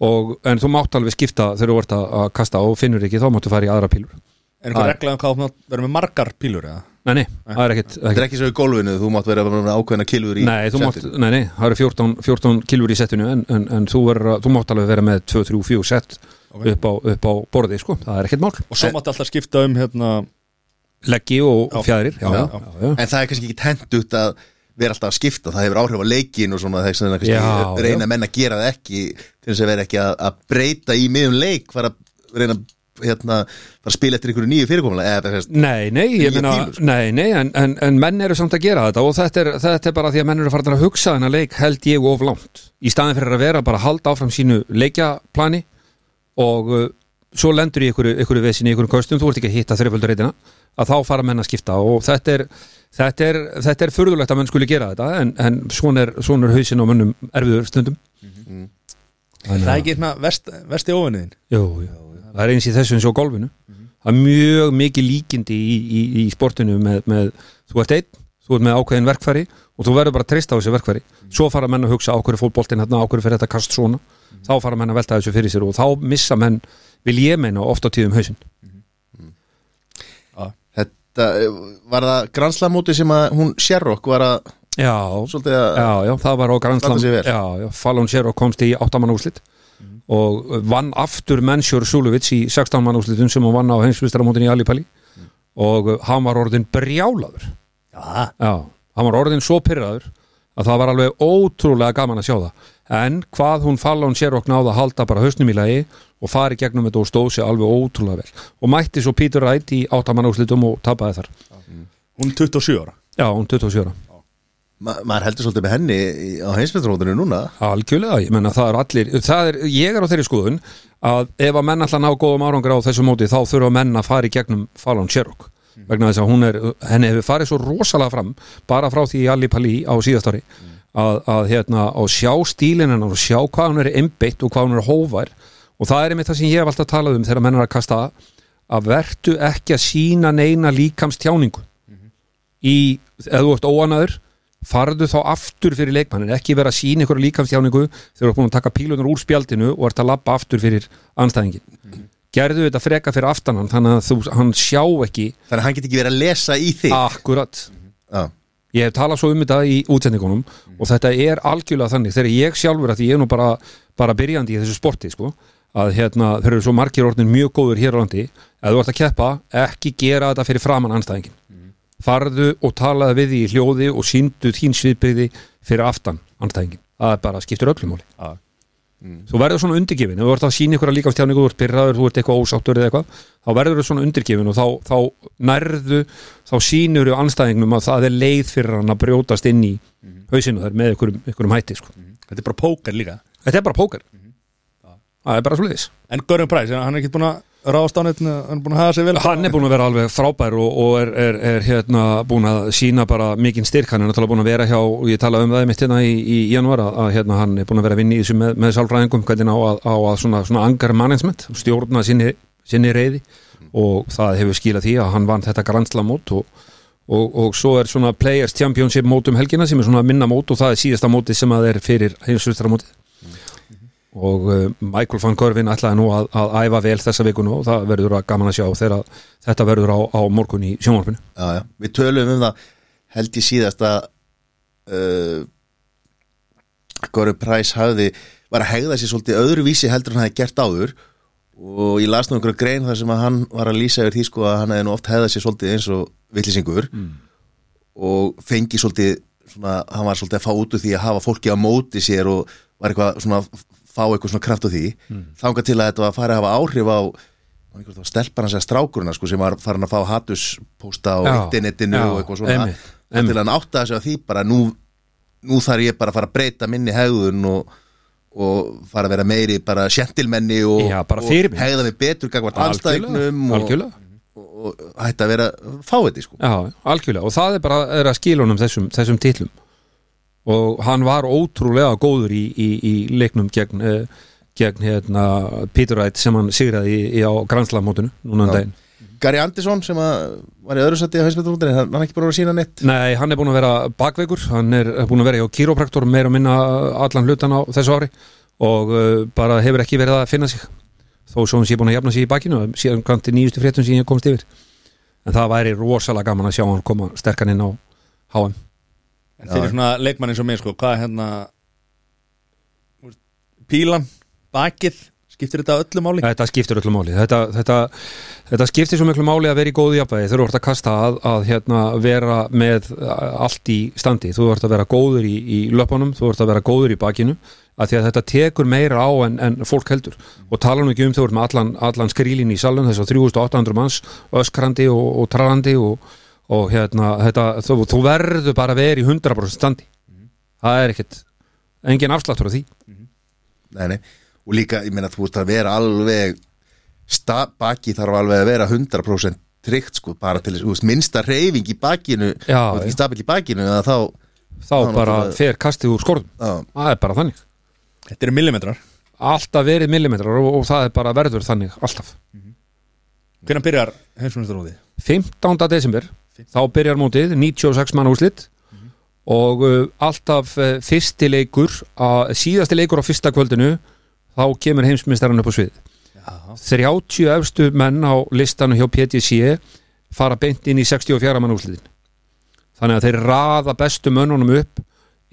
og, en þú mátt alveg skipta þegar þú ert að, að kasta og finnur ekki þá máttu fara í aðra pílur Er einhver regla um hvað þú mátt vera með margar pílur? eða? Nei, nei, það er ekkit, ekkit er ekki svo í gólfinu, þú mátt vera með ákveðna kilur í Nei, þú mátt, settinu. nei, nei, það eru 14, 14 kilur í settinu en, en, en þú, verður, að- þú mátt alveg vera með 2, 3, 4 sett Ok. upp, á, upp á borði, sko, það er ekkit mál Og svo máttu alltaf skipta um hérna Leggi og Já. fjæðrir, já, já. En það er kannski ekki tent að vera alltaf að skipta, það hefur áhrif á leikin og svona þess að reyna menn að gera það ekki til þess að vera ekki að, að breyta í miðjum leik fara að reyna hérna, fara að spila eftir einhverju nýju þess Nei, nei, ég meina, sko. nei, nei, en, en, en menn eru samt að gera þetta og þetta er, þetta er bara því að menn eru farin að hugsa þennan leik held ég of langt í staðin fyrir að vera bara að halda áfram sínu leikjaplani og uh, svo lendur í ykkur, ykkur vesinni, í ykkur kostum, þú ert ekki að hitta þreiföldur reytina, að þá fara menn að skipta og þetta er, þetta er, þetta er furðulegt að menn skuli gera þetta en, en svona er, er hausin á mönnum erfiður stundum. Það er ekki hérna vest, vesti óvinniðin Jú, jú, það er eins í þessu eins og golfinu. Það er mjög mikið líkindi í, í, í sportinu með, með þú ert einn, þú ert með ákveðin verkfæri og þú verður bara að treysta á þessi verkfæri. Svo fara menn að hugsa á hverju fótboltinn hérna, á hverju fyrir þetta kast svona, þá fara menn að velta þessu fyrir sér og þá missa menn, vil ég meina oft á tíðum hausinn. Þetta eh, var það granslamóti sem að hún Sherrock var að Já, svolítið að já, já, það var á já, Fallon Sherrock komst í 8 mann úrslit og vann aftur Mensjur Sulovits í 16 mann úrslitum sem hann vann á heimsvistaramótin í Alipalli og uh, hann var orðin brjálaður. Já, Já, hann var orðin svo pyrraður að það var alveg ótrúlega gaman að sjá það en hvað hún Fallon Sherrock náði að halda bara hausnum í lagi og fari gegnum þetta og stóð sér alveg ótrúlega vel. Og mætti svo Peter Wright í 8 mann úrslitum og tapaði þar. Hún er 27 ára. Já, hún 27 ára. Ma maður heldur svolítið með henni á heimsmyndarótinu núna. Algjörlega, ég menna það er allir það er, ég er á þeirri skoðun að ef að menn að ná góðum árangur á þessu móti þá þurfa menn að fara í gegnum Fallon Sherrock. Vegna þess að hún er, henni hefur farið svo rosalega fram bara frá því í Ali Pali á síðast ári að, að hérna, að sjá stílinn hennar og sjá hvað hún er einbeitt og hvað hún er hóvær og það er einmitt það sem ég hef alltaf talað um þegar menn er að kasta að vertu ekki að sína neina líkamstjáningu. Í, ef þú ert óanaður farðu þá aftur fyrir leikmannin ekki vera að sína ykkur líkamstjáningu þegar þú ert búin að taka pílunar úr spjaldinu og ert að labba aftur fyrir anstæðingin gerðu þetta freka fyrir aftanan þannig að þú, hann sjá ekki þannig að hann get ekki verið að lesa í þig. Akkurat. Já. ég hef talað svo um þetta í útsendingunum og þetta er algjörlega þannig þegar ég sjálfur að því ég er nú bara, bara byrjandi í þessu sporti sko, að hérna, þeir eru svo margir orðin mjög góður hér á landi ef þú ert að keppa, ekki gera þetta fyrir framann anstæðingin farðu og talaði við því í hljóði og síndu þín sviðbyrði fyrir aftan anstæðingin, það er bara skiptur öllum máli Já. þú verður svona undirgefin. Ef þú ert að sína ykkur að líkastjáningu, þú ert pyrraður þú ert eitthvað ósáttur eða eitthvað þá verður þú svona undirgefin og þá, þá nærðu þá sínur þú anstæðingnum að það er leið fyrir hann að brjótast inn í hausinu þar með ykkurum, ykkurum hætti sko. Þetta er bara póker líka. Þetta er bara póker. Það er bara svo leiðis En Görum Præs, hann er ekki búin að hann er búin að hafa sig vel. Hann er búin að vera alveg frábær og, og er, er, er hérna búin að sína bara mikinn styrk. Hann er náttúrulega búin að vera hjá og ég talaði um það mitt hérna í, í januar að, hérna hann er búin að vera að vinna í þessu með, með sálfræðingum hvernig á að, á að svona, svona angar management stjórna sinni, sinni reyði og það hefur skilað því að hann vann þetta granslamót og, og, og svo er svona Players Championship mót um helgina sem er svona minna mót og það er síðasta móti sem að er fyrir heimsvistramóti og uh, Michael van Görvin ætlaði nú að, að æfa vel þessa vikunu og það verður að gaman að sjá þegar þetta verður á, á morgun í sjónvarpinu já, já. Við tölum um það held ég síðast að uh, Góru Præs hafði var að hegða sér svolítið öðruvísi heldur en hann hefði gert áður og ég las nú einhverju grein þar sem að hann var að lýsa yfir því sko að hann hefði nú oft hegða sér svolítið eins og villisingur mm. og fengi svolítið svona, hann var svolítið að fá út úr því að hafa fólki á móti sér og var eitthvað svona fá eitthvað svona kraft á því mm. þángar til að þetta var að fara að hafa áhrif á stelparna segja strákurina sko, sem var farin að fá hattuspósta á internetinu og eitthvað svona. Emi, emi. til að hann átta þessu að því bara nú, nú þarf ég bara að fara að breyta minni hegðun og og fara að vera meiri bara sjentilmenni og, Já, og hegða mig betur gangvart anstæknum og, og hætti að vera fáiði sko. Já, algjörlega. Og það er bara er að skilja honum þessum, þessum titlum og hann var ótrúlega góður í, í, í leiknum gegn, eh, gegn hérna, Peter Wright sem hann sigraði í, á Grandslamótunu núna en um daginn. Gary Anderson sem var í öðru seti á hausmyndurúndinni, hann er ekki búin að vera sína neitt Nei, hann er búin að vera bakveikur. Hann er búin að vera hjá kýrópraktor meir og minna allan hlutan á þessu ári. Og uh, bara hefur ekki verið að finna sig. Þó svo hann sé búin að jafna sig í bakinu síðan kvanti nýjustu fréttum sem ég komst yfir. En það væri rosalega gaman að sjá hann koma sterkan inn á HM En þeir eru svona leikmann eins og mig sko, hvað er hérna Pílan, bakið skiptir þetta öllu máli? Þetta skiptir öllu máli. Þetta, þetta, þetta skiptir svo miklu máli að vera í góðu jafnvægi þú ert að kasta að, að hérna, vera með allt í standi. Þú ert að vera góður í, í löpunum þú ert að vera góður í bakinu að því að þetta tekur meira á en, en fólk heldur. Og tala nú ekki um þau með allan, allan skrílin í salun þess að 3800 manns öskrandi og, og trarandi og, og hérna þetta, þú, þú verður bara að vera í 100% standi mm. það er ekkert engin afsláttur af því mm. Nei, nei og líka, ég meina, þú veist að vera alveg baki þarf alveg að vera 100% tryggt sko, bara til þess, minnsta reyfing í bakinu Já, og því stabil í bakinu þá, þá, þá bara fer kastið úr skorðum það er bara þannig Þetta eru millimetrar Alltaf verið millimetrar og, og það er bara verður þannig, alltaf mm -hmm. Hvernig byrjar heimsmyndstarúði? 15. desember, 15. þá byrjar mótið 96 mann úslitt mm -hmm. og uh, alltaf uh, fyrsti leikur, uh, síðasti leikur á fyrsta kvöldinu þá kemur heimsmyndstarinn upp á svið. Já. 30 efstu menn á listanu hjá PTC fara beint inn í 64 mann úsliðin þannig að þeir raða bestu mönnunum upp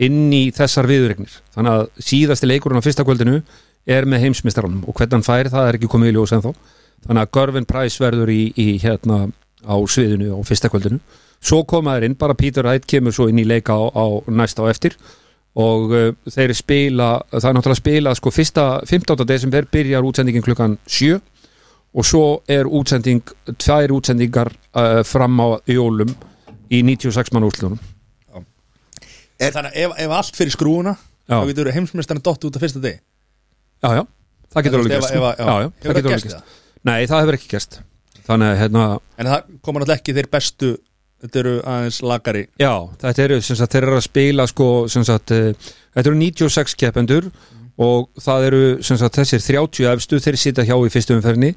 inn í þessar viðregnir þannig að síðasti leikurinn á fyrsta kvöldinu er með heimsmyndstarannum og hvernig hann fær það er ekki komið í ljós en þó þannig að Görvin Price verður í, í hérna á sviðinu á fyrsta kvöldinu. Svo komaður inn, bara Peter Wright kemur svo inn í leika á, á næsta á eftir. Og uh, þeir spila það er náttúrulega spila sko fyrsta 15. desember byrjar útsendingin klukkan 7 og svo er útsending tvær útsendingar uh, fram á jólum í 96 mann útlunum Þannig ef, ef allt fyrir skrúuna já. þá getur heimsmyndstarinn dott út af fyrsta deg Já, já, það getur alveg gerst. Hefur það gerst það? Nei, það hefur ekki gerst Þannig að hérna En það komur náttúrulega ekki þeir bestu Þetta eru aðeins lagari Já, þetta eru, sem sagt, þeir eru að spila sko, sem sagt, uh, þetta eru 96 keppendur mm. og það eru sem sagt, þessir 30 efstu, þeir sita hjá í fyrstu umferni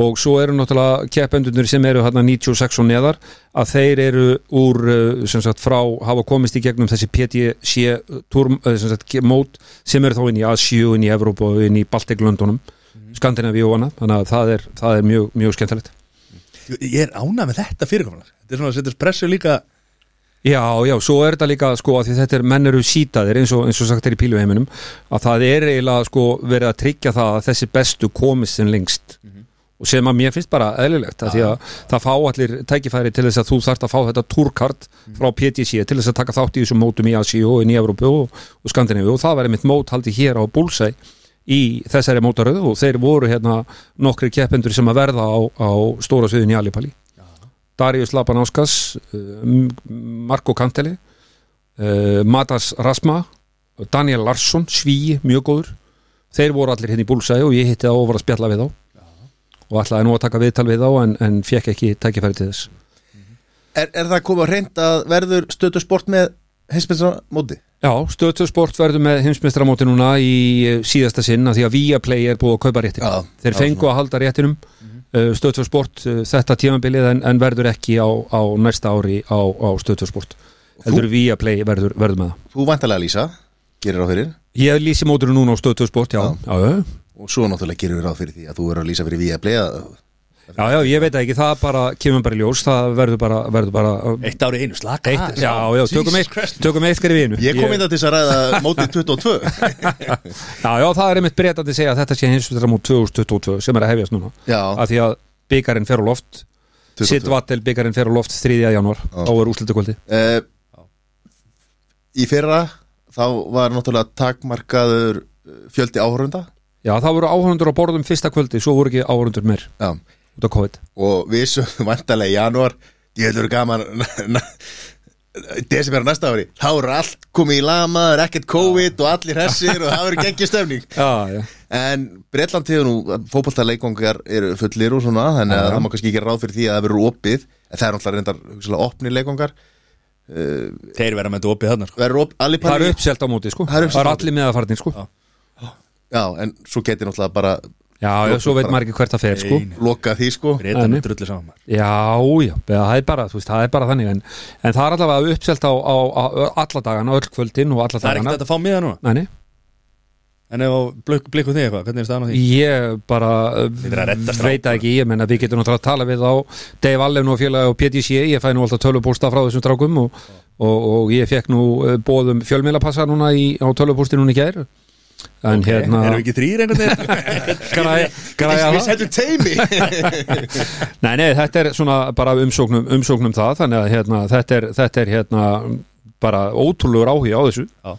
og svo eru náttúrulega keppendunir sem eru hérna 96 og neðar að þeir eru úr uh, sem sagt, frá, hafa komist í gegnum þessi PTC turm, uh, sem sagt, mót sem eru þá inn í Asjú, inn í Evrópa og inn í Baltiklöndunum mm. Skandinavíu og annað, þannig að það er, það er mjög, mjög skemmtilegt Ég er ánað með þetta fyrirkomunar þetta er svona að setja pressu líka Já, já, svo er þetta líka sko að þetta er menn eru sítaðir eins og, eins og sagt er í píluheiminum að það er eiginlega sko verið að tryggja það að þessi bestu komist sem lengst. Mm -hmm. og sem að mér finnst bara eðlilegt að því að það fá allir tækifæri til þess að þú þarfst að fá þetta túrkart mm -hmm. frá PTC til þess að taka þátt í þessum mótum í Asi og í Európu og, og Skandinavíu. Og það verið mitt mót haldi hér á Búlsæ í þessari mótaröðu og þeir voru hérna nokkri keppendur sem að verða á, á stóra sviðin í Alipalli Darius Labanáskas eh, Marko Kanteli eh, Matas Rasma Daniel Larsson, Sví, mjög góður. Þeir voru allir hérna í búlsæði og ég hitti á og var að spjalla við þá. Og ætlaði nú að taka viðtal við þá en, en fekk ekki tækifæri til þess. Er, er það komið að reynda að verður stöðusport með heimsmestramóti? Já, stöðusport verður með heimsmestramóti núna í eh, síðasta sinn að því að Viaplay er búið að kaupa réttin þeir fengu að halda réttinum. Uh, stöðtjórnsport uh, þetta tímabilið en, en verður ekki á, á næsta ári á, á stöðtjórnsport heldur við að play verður, verður með það. Þú vantalega Lísa, gerir á fyrir? Ég lýsi mótur núna á stöðu sport, já, já, já, og svo náttúrulega gerum við ráð fyrir því að þú verður að lýsa fyrir Viaplay að já, já, ég veit ekki, það bara kemur bara í ljós, það verður bara, verður bara Eitt ári einu, slaka eitt, já, já, tökum eitt, tökum eitt skrif í einu. Ég kom inn til þess að ræða mótið 22 Já, já, það er einmitt breytandi að segja að þetta sé hins vegar múl 2022 sem er að hefjast núna. Já, af því að byggarinn fer á loft. 22. Sitt Vattel byggarinn fer á loft 3. janúar. Þá er úrslutukvöldi uh, í fyrra þá var náttúrulega takmarkaður eh, fjöldi áhörunda Já, það voru áhörundur á borðum fyrsta kvöldi svo voru ekki áhörundur meir. Já. Út af COVID og við svo vantarlega í janúar ég heldur gaman desember á næsta ári þá er allt komið í lamaður, ekkert COVID og allir hressir og það verður geggjur stemning Já, já, en Bretland hefur nú fótballtaleikvangar eru fullir og svona þannig að Já, já. það má kannski ekki ráð fyrir því að það verður opið en það er náttúrulega reyndar hugsalega opni leikvangar Þeir verða með þetta opið þarna sko. verður op, það Alipalli er uppselt á móti sko Það er á Það er móti. allir með að farnir sko Já. já, en svo getur náttúrulega bara Já, já, svo veit maður ekki hvert það fer sko. loka því sko. Breyta Nei, með nei. drullu saman. Já, já, það er bara, þú veist, það er bara þannig en, en það er allavega uppselt á, á, á alla dagana, öll kvöldin og alla Það er ekkert dagana. að fá miða núna? Nei, nei, En ef á blikku þig eitthvað, hvernig er staðan á því? ég bara er að veit ekki, ég menna við getum náttúrulega að tala við á Dave Allen og félagi og PTC ég fæ nú alltaf tölvupústa frá þessum strákum og, og, og ég fekk nú eh, boðum fjölmiðlapassa núna í, á tölvupústi núna í gær en hérna Erum við ekki þrýr einhvern veginn? við setjum teimi Nei, nei, þetta er svona bara umsóknum, umsóknum það, þannig að hérna, þetta, er, þetta er hérna bara ótrúlegur áhuga á þessu Já.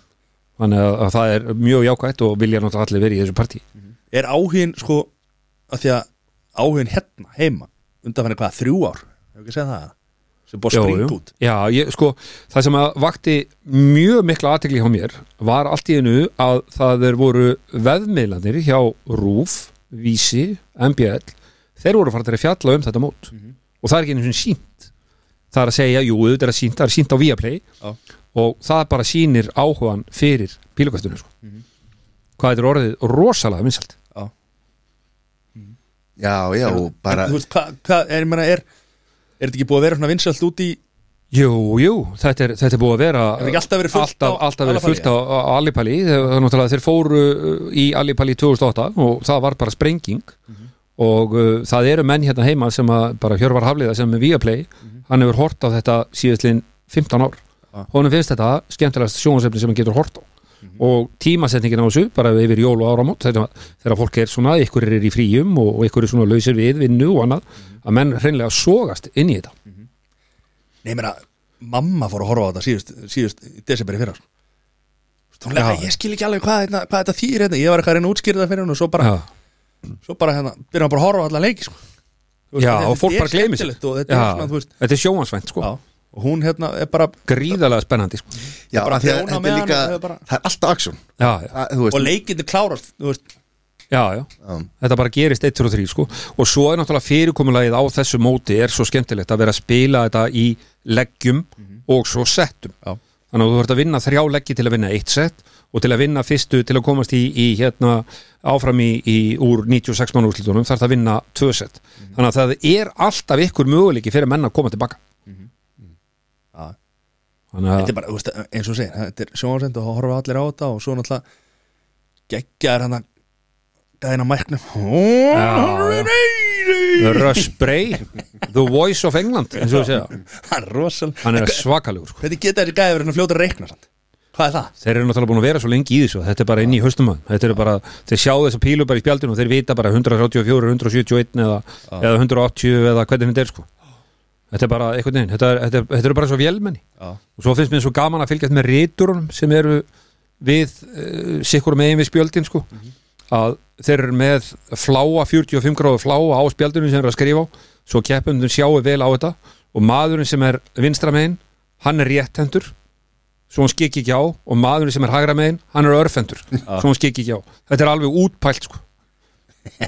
þannig að, að það er mjög jákvætt og vilja náttúrulega allir verið í þessu partí Er áhugin sko að því að áhugin hérna heima undanfæni hvað, þrjú ár? Hefur ekki segja það? Sem búið að Jú, springa jú. út Já, ég, sko, það sem að vakti mjög mikla aðtekli hjá mér var allt í einu að það er voru veðmiðlanir hjá RÚF, Vísi, MBL þeir voru farin að fjalla um þetta mót Mhm. og það er ekki einu svona sínt það er að segja, jú, þetta er að sínt, það er sínt á Viaplay Já. og það bara sýnir áhugan fyrir pílukastunum sko. Mhm. hvað þetta er orðið rosalega vinsalt já, já, og bara En, Þú veist, hvað, hva, er, meina, er, er þetta ekki búið að vera svona vinsalt út í Jú, jú, þetta er, þetta er búið að vera Er alltaf verið fullt alltaf, á alltaf verið fullt á, á þegar náttúrulega þeir fóru uh, í Alipalli 2008 og það var bara sprenging Mhm. og uh, það eru menn hérna heima sem að bara Hjörvar Hafliða sem er Viaplay hann hefur hort á þetta síðastlinn 15 ár Mhm. Já. honum finnst þetta skemmtilegast sjónasefni sem hann getur hort á Mhm. og tímasetningin á þessu bara yfir jól og áramót þegar, fólk er svona, ykkur er í fríum og, og ykkur er svona lausir við vinnu og annað að menn hreinlega sogast inn í þetta Nei, ég meina, mamma fór að horfa á þetta síðust, síðust desemberi fyrra sko. Hún lega, Já. ég skil ekki alveg hvað, þetta- hvað þetta þýr hérna. Ég var eitthvað að reyna að útskýra það fyrir hún og svo bara, svo bara hérna, byrjum bara að horfa á alla leiki sko. Veist, Já, þetta og fólk bara gleymi sér þetta er veist, er sjóhansvænt sko já, hún hérna er bara Gríðarlega spennandi sko. Já, bara af því að þetta er líka bara- það er alltaf aksjón og leikinni klárast, já, já. já. Þetta bara gerist 1, 2 og 3 sko. Og svo er náttúrulega fyrirkomulagið á þessu móti er svo skemmtilegt að vera að spila þetta í leggjum og svo settum. Já. Þannig að þú þurft að vinna þrjá leggji til að vinna eitt sett og til að vinna fyrstu til að komast í, í hérna áfram í, í úr 96 mann úrslitunum þarf það að vinna tvö sett Þannig að það er alltaf ykkur möguleiki fyrir menn að koma tilbaka Þetta er bara, veist, eins og segir, þetta er sjónvarsend og horfa allir á þetta og svo náttúrulega geggjaður hann að gæðina mæknum. Bray The Voice of England Hann er rosal Hann er svakalegur sko. Hvernig geta þessi gæði verið að fljóta að reikna samt? Hvað er það? Þeir eru náttúrulega búin að vera svo lengi í þessu Þetta er bara inn í haustum að Þetta eru bara, þeir sjá þessa pílu bara í spjaldinu og þeir vita bara 134, 171 eða, eða 180 eða hvernig þetta er sko Þetta er bara einhvern veginn Þetta, þetta, er, þetta eru bara svo vélmenni. Já. og svo finnst mér svo gaman að fylgjast með ríturunum sem eru við uh, sikkur megin við spjöldin sko. Að þeir eru með fláa 45 gráðu fláa á spjaldinu sem eru að skrifa á. Svo keppundum sjáu vel á þetta. Og maðurinn sem er vinstra megin hann er rétthendur svo hann skikki ekki á. Og maðurinn sem er hægra megin hann er örfendur, svo hann skikki ekki á. Þetta er alveg útpælt sko.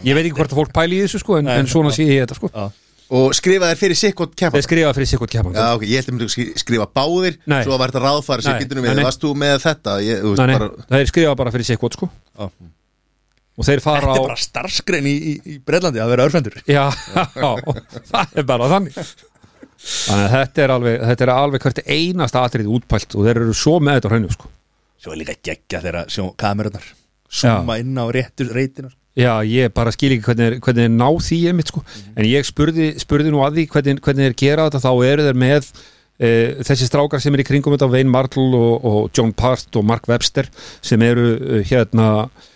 Ég veit ekki hvort að fólk pæli í þessu sko en, en svona sé ég þetta sko. Já. Og skrifa þér fyrir sikkot kempa þeir skrifa fyrir sikkur keppan Já, ok, ég held að myndu skri- skrifa báðir Nei. Svo var þetta getur nei, við. Varst þú með þetta? Ég, þú Nei, nei, bara, það er skrifað bara fyrir sikvot sko. Já. og þeir fara Þetta á er bara starfskrein í, í, í Breitlandi að vera örfendur. Já, já, það er bara þannig. Þannig að þetta er alveg þetta er alveg hvert einasta atrið útpælt og þeir eru svo með þetta hreinu sko. Svo er líka geggja sjó kamerunar Suma inn á réttu reytina Já, ég bara skil ekki hvernig, er- hvernig er ná því einmitt sko, en ég spurði, spurði nú að því hvernig, hvernig þeir gera þetta, þá eru þeir með e, þessi strákar sem er í kringum þetta Wayne Martle og, og John Part og Mark Webster sem eru uh, hérna e,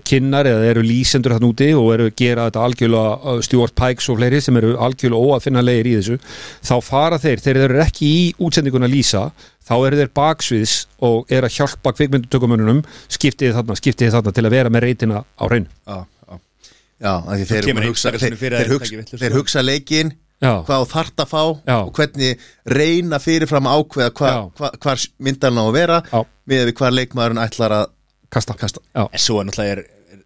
kynnar eða eru lýsendur þarna úti og eru gera þetta algjörlega uh, Stuart Pikes og fleiri sem eru algjörlega óafinnalegir í þessu þá fara þeir, þeir eru ekki í útsendinguna lýsa, þá eru þeir baksviðs og eru að hjálpa kvikmyndutökumönunum skiptið þarna, skiptið þarna til að vera með reytina á hreinu Já, já Já, af því þeir, hugsa, þeir, þeir, hugsa, þeir hugsa leikinn Já, hvað þart að fá Já. og hvernig reyna fyrirfram að ákveða hva, Já. hva, hvar myndalna á að vera Já. með við hvar leikmaðurinn ætlar að kasta, kasta. En svo er náttúrulega er, er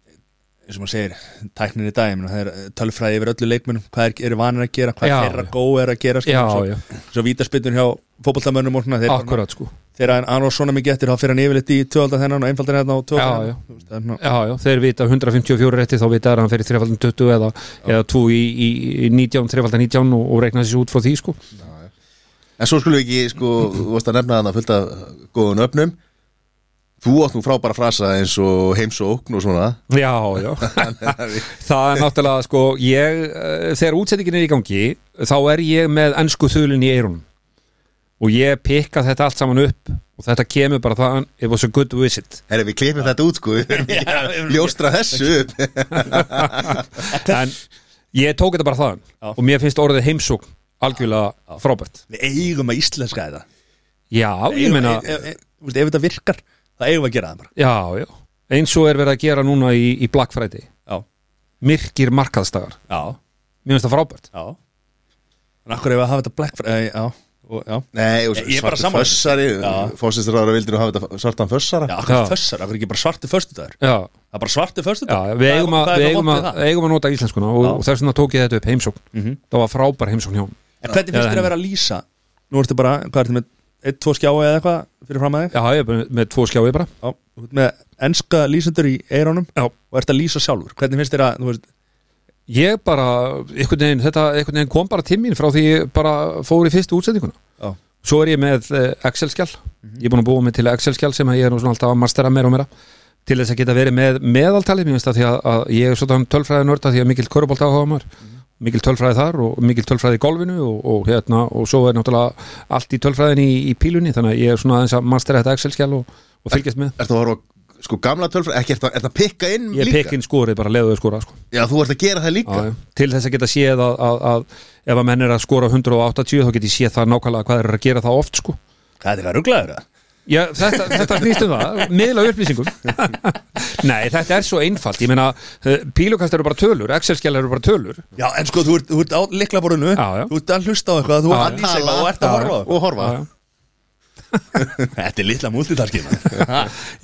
eins og maður segir, tæknin í dag það er tölfræði yfir öllu leikmunum hvað er, eru vanir að gera, hvað Já, þeirra góð er að gera sko, já, svo, já, svo vítaspytun hjá fótboltamönnum og svona þeir, akkurat sko. þegar hann á svona mikið eftir þá fyrir hann yfirleitt í tvöldar þennan og einfaldar hérna og tvöldar Já, þeir vita 154 rétti þá vita að hann fyrir 3.20 eða, eða 2 í, í, í 19, 3.19 og, og reikna þessi út frá því sko. En svo skulum við ekki, sko, þú varst að nefna þannig að fullta góðun öfnum Þú átt nú frábæra frasa eins og heimsókn og svona. Já, já. Það er náttúrulega sko ég, eh, þegar útsendingin er í gangi þá er ég með ennsku þulun í eirunum og ég pikka þetta allt saman upp og þetta kemur bara þaðan it was a good visit. Herri, við klippum þetta út, sko. Við ljóstra þessu upp. En ég tók þetta bara þaðan og mér finnst orðið heimsókn algjörlega frábært. Við eigum að íslenska þetta. Já, ég meina ef, ef, ef, ef þetta virkar, það eigum við að gera það bara. Já, já, eins og er verið að gera núna í, í Black Friday. Já, myrkir markaðstagar, já, mér finnst það frábært. Já. En akkur ef að hafa þetta Black Friday? Já, og, Nei, og Ég er bara svartu sammála. fössari. Fósistur ára vildir nú hafa þetta svartan fössara. Já, akkur fössar, akkur ekki bara svartu föstudagur? Já, Það er bara svartu já föstudagur við, eigum að, við, eigum, að, eigum að nota íslenskuna og, og þess vegna tók ég þetta upp heimsókn. Mhm. það var frábær heimsókn hjá honum. En hvernig finnst þér að vera að lýsa? Nú ertu bara, hvað ertu með eitt, tvo skjái eða eitthvað fyrir fram að þig? Já, ég er bara með tvo skjái bara. Já, þú ert með enska lýsendur í eirónum Já. og ert að lýsa sjálfur. Hvernig finnst þér að, þú veist, Ég bara, einhvern veginn, þetta einhvern veginn kom bara til mín frá því ég bara fór í fyrstu útsendinguna. Já. Svo er ég með eh, Excel-skjál Ég er búin að búa mig til Excel-skjál sem ég er nú svona alltaf að mastera meira og meira til þess að geta verið með meðaltalið. Mér finnst það því að, að ég er svona tölfræði nörda því að mikill körubolt áhuga maður mikill tölfræði þar og mikill tölfræði í golfinu og, og hérna og svo er náttúrulega allt í tölfræðin í, í pílunni þannig að ég er svona aðeins að mastera þetta Excel-skjál og, og fylgjast með Ertu að horfa á, sko gamla tölfræð Ekki, ertu að- ertu að pikka inn Ég líka pekinn skorið bara leðuðu skora sko. Já, þú ert að gera það líka Já, til þess að geta séð að, að, að ef að menn er að skora 180 þá get ég séð það nákvæmlega hvað eru að gera það oft sko. hvað er þetta rugglaður það? Já, þetta, þetta snýst um það, miðla upplýsingum. Nei, þetta er svo einfalt Ég meina, eh, pílukast eru bara tölur Excel-skjál eru bara tölur. Já, en sko, þú ert, þú ert á liklaborinu Já, já. Þú ert að hlusta á eitthvað, þú ert að lýsa eitthvað og ert að Já, horfa. Og horfa. Já, Þetta er litla múltitarskina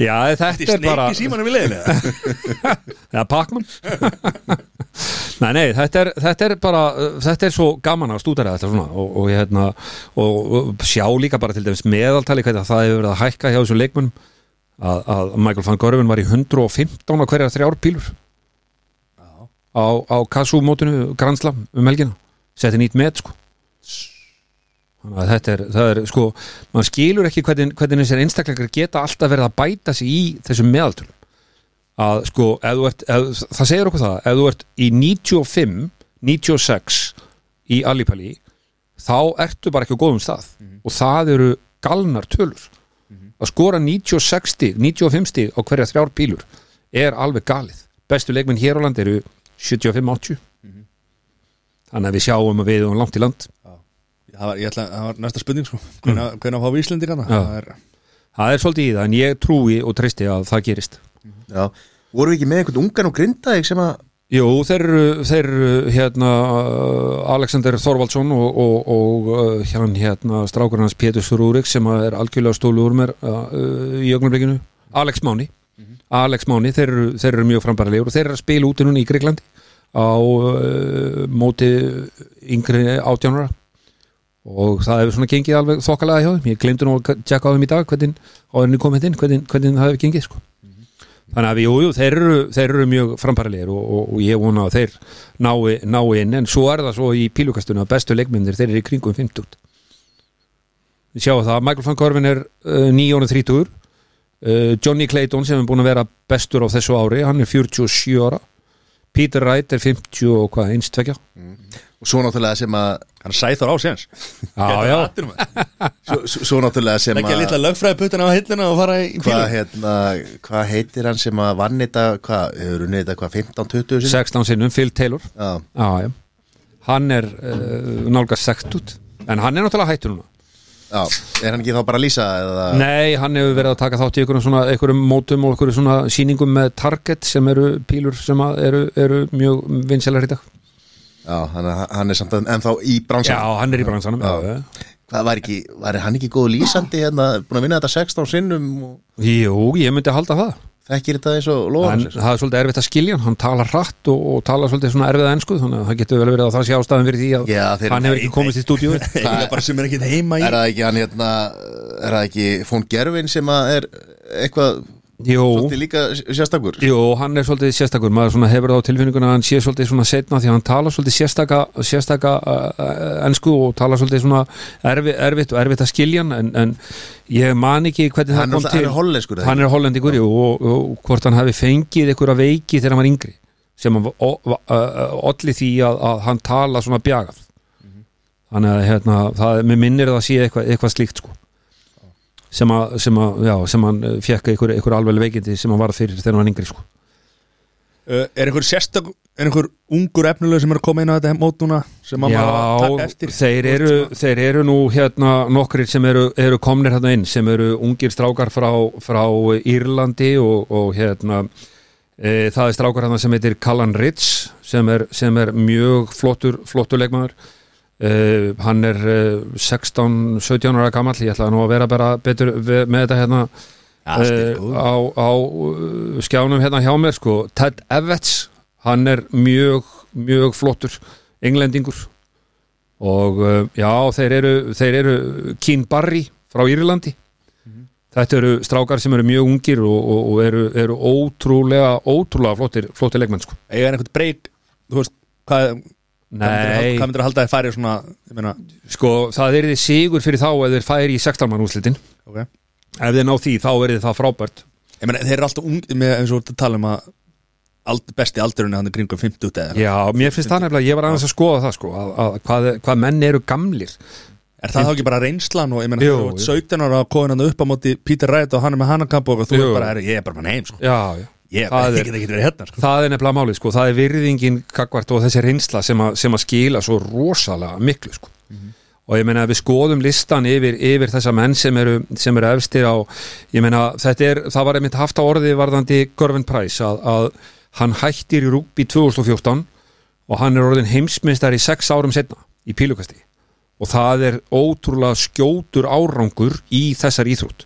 já Þetta þetta er er bara sneik í símanum í leiðinu Já, Pacman Nei, nei, þetta er, þetta er bara þetta er svo gaman að stúdara þetta svona og, og, hérna, og, og sjá líka bara til dæmis meðaltali hvernig það hefur verið að hækka hjá þessum leikmunum að, að Michael van Gorvin var í 115 á hverjar þrjár pílur. Á, á kassumótinu Granslam um helgina. Setti nýtt met sko. Þannig að þetta er, það er sko maður skilur ekki hvernig, hvernig þessir einstakleikar geta alltaf verið að bæta sig í þessum meðaltölum að sko, þú ert, ef, það segir okkur það ef þú ert í 95 96 í Alipali þá ertu bara ekki á góðum stað. Og það eru galnar tölur. Að skora 96 stig 95 stig á hverja þrjár pílur er alveg galið. Bestu leikmenn hér á land eru 75-80 þannig að við sjáum að við erum langt í land. Það var, ég ætla, það var næsta spurning sko. Hvernig mm. við Íslendinga Já. það? er, það er svolítið í það en ég trúi og treysti að það gerist. Já, voru við ekki með einhvern ungan og grindaðik sem að Jú, þeir þeir hérna uh, Alexander Þorvaldsson og, og, og uh, hérna, hérna strákur hans Pétur Rúrik sem er algjörlega stólu úr mér uh, í ögnumleikinu Alex Máni. Alex Máni, þeir þeir eru mjög frambærilegur og þeir eru að spila úti núna í Greiklandi á uh, móti yngri átjánara og það hefur svona gengið alveg þokkalega hjá þeim, ég glemdi nú að tjekka á þeim í dag hvernig, á þeirni komið inn, hvernig, hvernig það hefur gengið sko. Þannig að jú, jú, þeir eru, þeir eru mjög framparlegir og, og, og ég vona að þeir nái, nái inn, en svo er það svo í pílukastunum að bestu leikmyndir, þeir eru í kringum 50 Við sjáum það, Michael van Korvin er uh, 9 30 uh, Johnny Clayton sem er búin að vera bestur á þessu ári, hann er 47 ára. Peter Wright er 50 og hvað, eins tvekja og svo náttúrulega sem að Hann sæþór á séns svo, náttúrulega sem Leggja að litla lögfræði puttana á hillina og fara í hvað hérna, hva heitir hann sem að vann þetta, hvað, hefur unnið þetta hvað, 15-20 sinni? 16 sinnum, Phil Taylor. Já, Já, já. Hann er uh, nálgast 60 En hann er náttúrulega hættur núna. Já, er hann ekki þá bara að lýsa eða, Nei, hann hefur verið að taka þátt í einhverjum mótum og einhverjum svona sýningum með Target sem eru pílur sem að eru, eru mjög vinsælar í dag já, hann, hann er samt ennþá í bransan Já, hann er í bransanum já. Já. Hvað var ekki, var hann ekki góð lýsandi hérna, búin að vinna þetta 16 sinnum og Jú, ég myndi halda það. Þekkir þetta eins og lofa En það er svolítið erfitt að skilja hann, hann talar hratt og, og talar svolítið svona erfiða ensku þannig að það getur vel verið að það sé ástæðan fyrir því að Já, hann hefur ekki komist í stúdíu Eiginlega bara sem er ekki heima í. Er það ekki hann hérna, er það ekki Fón Gervin sem að er eitthvað Jú, svolítið líka sérstakur? jú, hann er svolítið sérstakur. Maður hefur það á tilfinninguna að hann sé svolítið svona setna því að hann talar svolítið sérstaka, sérstaka uh, ensku og talar svolítið svona erfi, erfitt og erfitt að skilja hann en, en ég man ekki hvernig Hann það kom hann til. er hollenskur hann er hollendingur jú, og, og hvort hann hafi fengið einhverja veiki þegar hann var yngri sem að uh, olli því að, að hann tala svona bjagað. Þannig að hérna, það, mér minnir það að sé eitthvað, eitthvað slíkt sko sem að, sem að, já, sem hann fekk einhver, einhver alveg veikindi sem hann var fyrir þegar hann var yngri sko. Uh, Er einhver sérstök Er einhver ungur efnileg sem er að koma inn á þetta mót núna sem að maður að taka eftir? þeir eru, þeir eru nú hérna nokkrir sem eru, eru komnir hérna inn sem eru ungir strákar frá, frá Írlandi og, og hérna e, það er strákar hérna sem heitir Callan Ritz sem er, sem er mjög flottur, flottur leikmaður e, hann er e, 16-17 ára gamall. Ég ætla nú að vera bara betur ve- með þetta hérna eh, stilgur. á, á uh, skjánum hérna hjá mér sko, Ted Evets hann er mjög, mjög flottur englendingur. Og uh, já, þeir eru, þeir eru Keen Barry frá Írlandi. Þetta eru strákar sem eru mjög ungir og, og, og eru, eru ótrúlega ótrúlega flottir, flottir leikmenn sko. Eiga einhvern breyk Þú veist Hvað Nei, Hvað myndir að halda að færi svona meina sko, það er þið sigur fyrir þá ef þeir færi í 16 mann úrslitin. Ok. Ef þeir ná því, þá er þið það frábært. Ég meina þeir eru alltaf ung með eins og að tala um að ald, besti aldurinn er hann kringum 50 eða Já, mér finnst það nefnilega, ég var aðeins að skoða það sko, að, að hvað, hvað menn eru gamlir. Er það þá ekki bara reynslan og ég meina Jú, þú ert jú. 17 ára að kóðin hann upp á móti Peter Wright og hann er með hannakamp og þú er bara, er, ég er bara mann heim sko. Já, já Ég Það ég er- get ekki verið hérna sko. Það er nefnilega málið sko, það er virðingin kakvart og þessi reynsla sem, að- sem að skila svo rosalega miklu sko. Og ég meina að við skoðum listan yfir, yfir þessa menn sem eru, sem eru efstir á, ég meina þetta er það var einmitt haft á orði varðandi Görvin Price að, að hann hættir í rúbi 2014 og hann er orðin heimsmyndstari sex árum setna í pílukasti. Og það er ótrúlega skjótur árangur í þessar íþrótt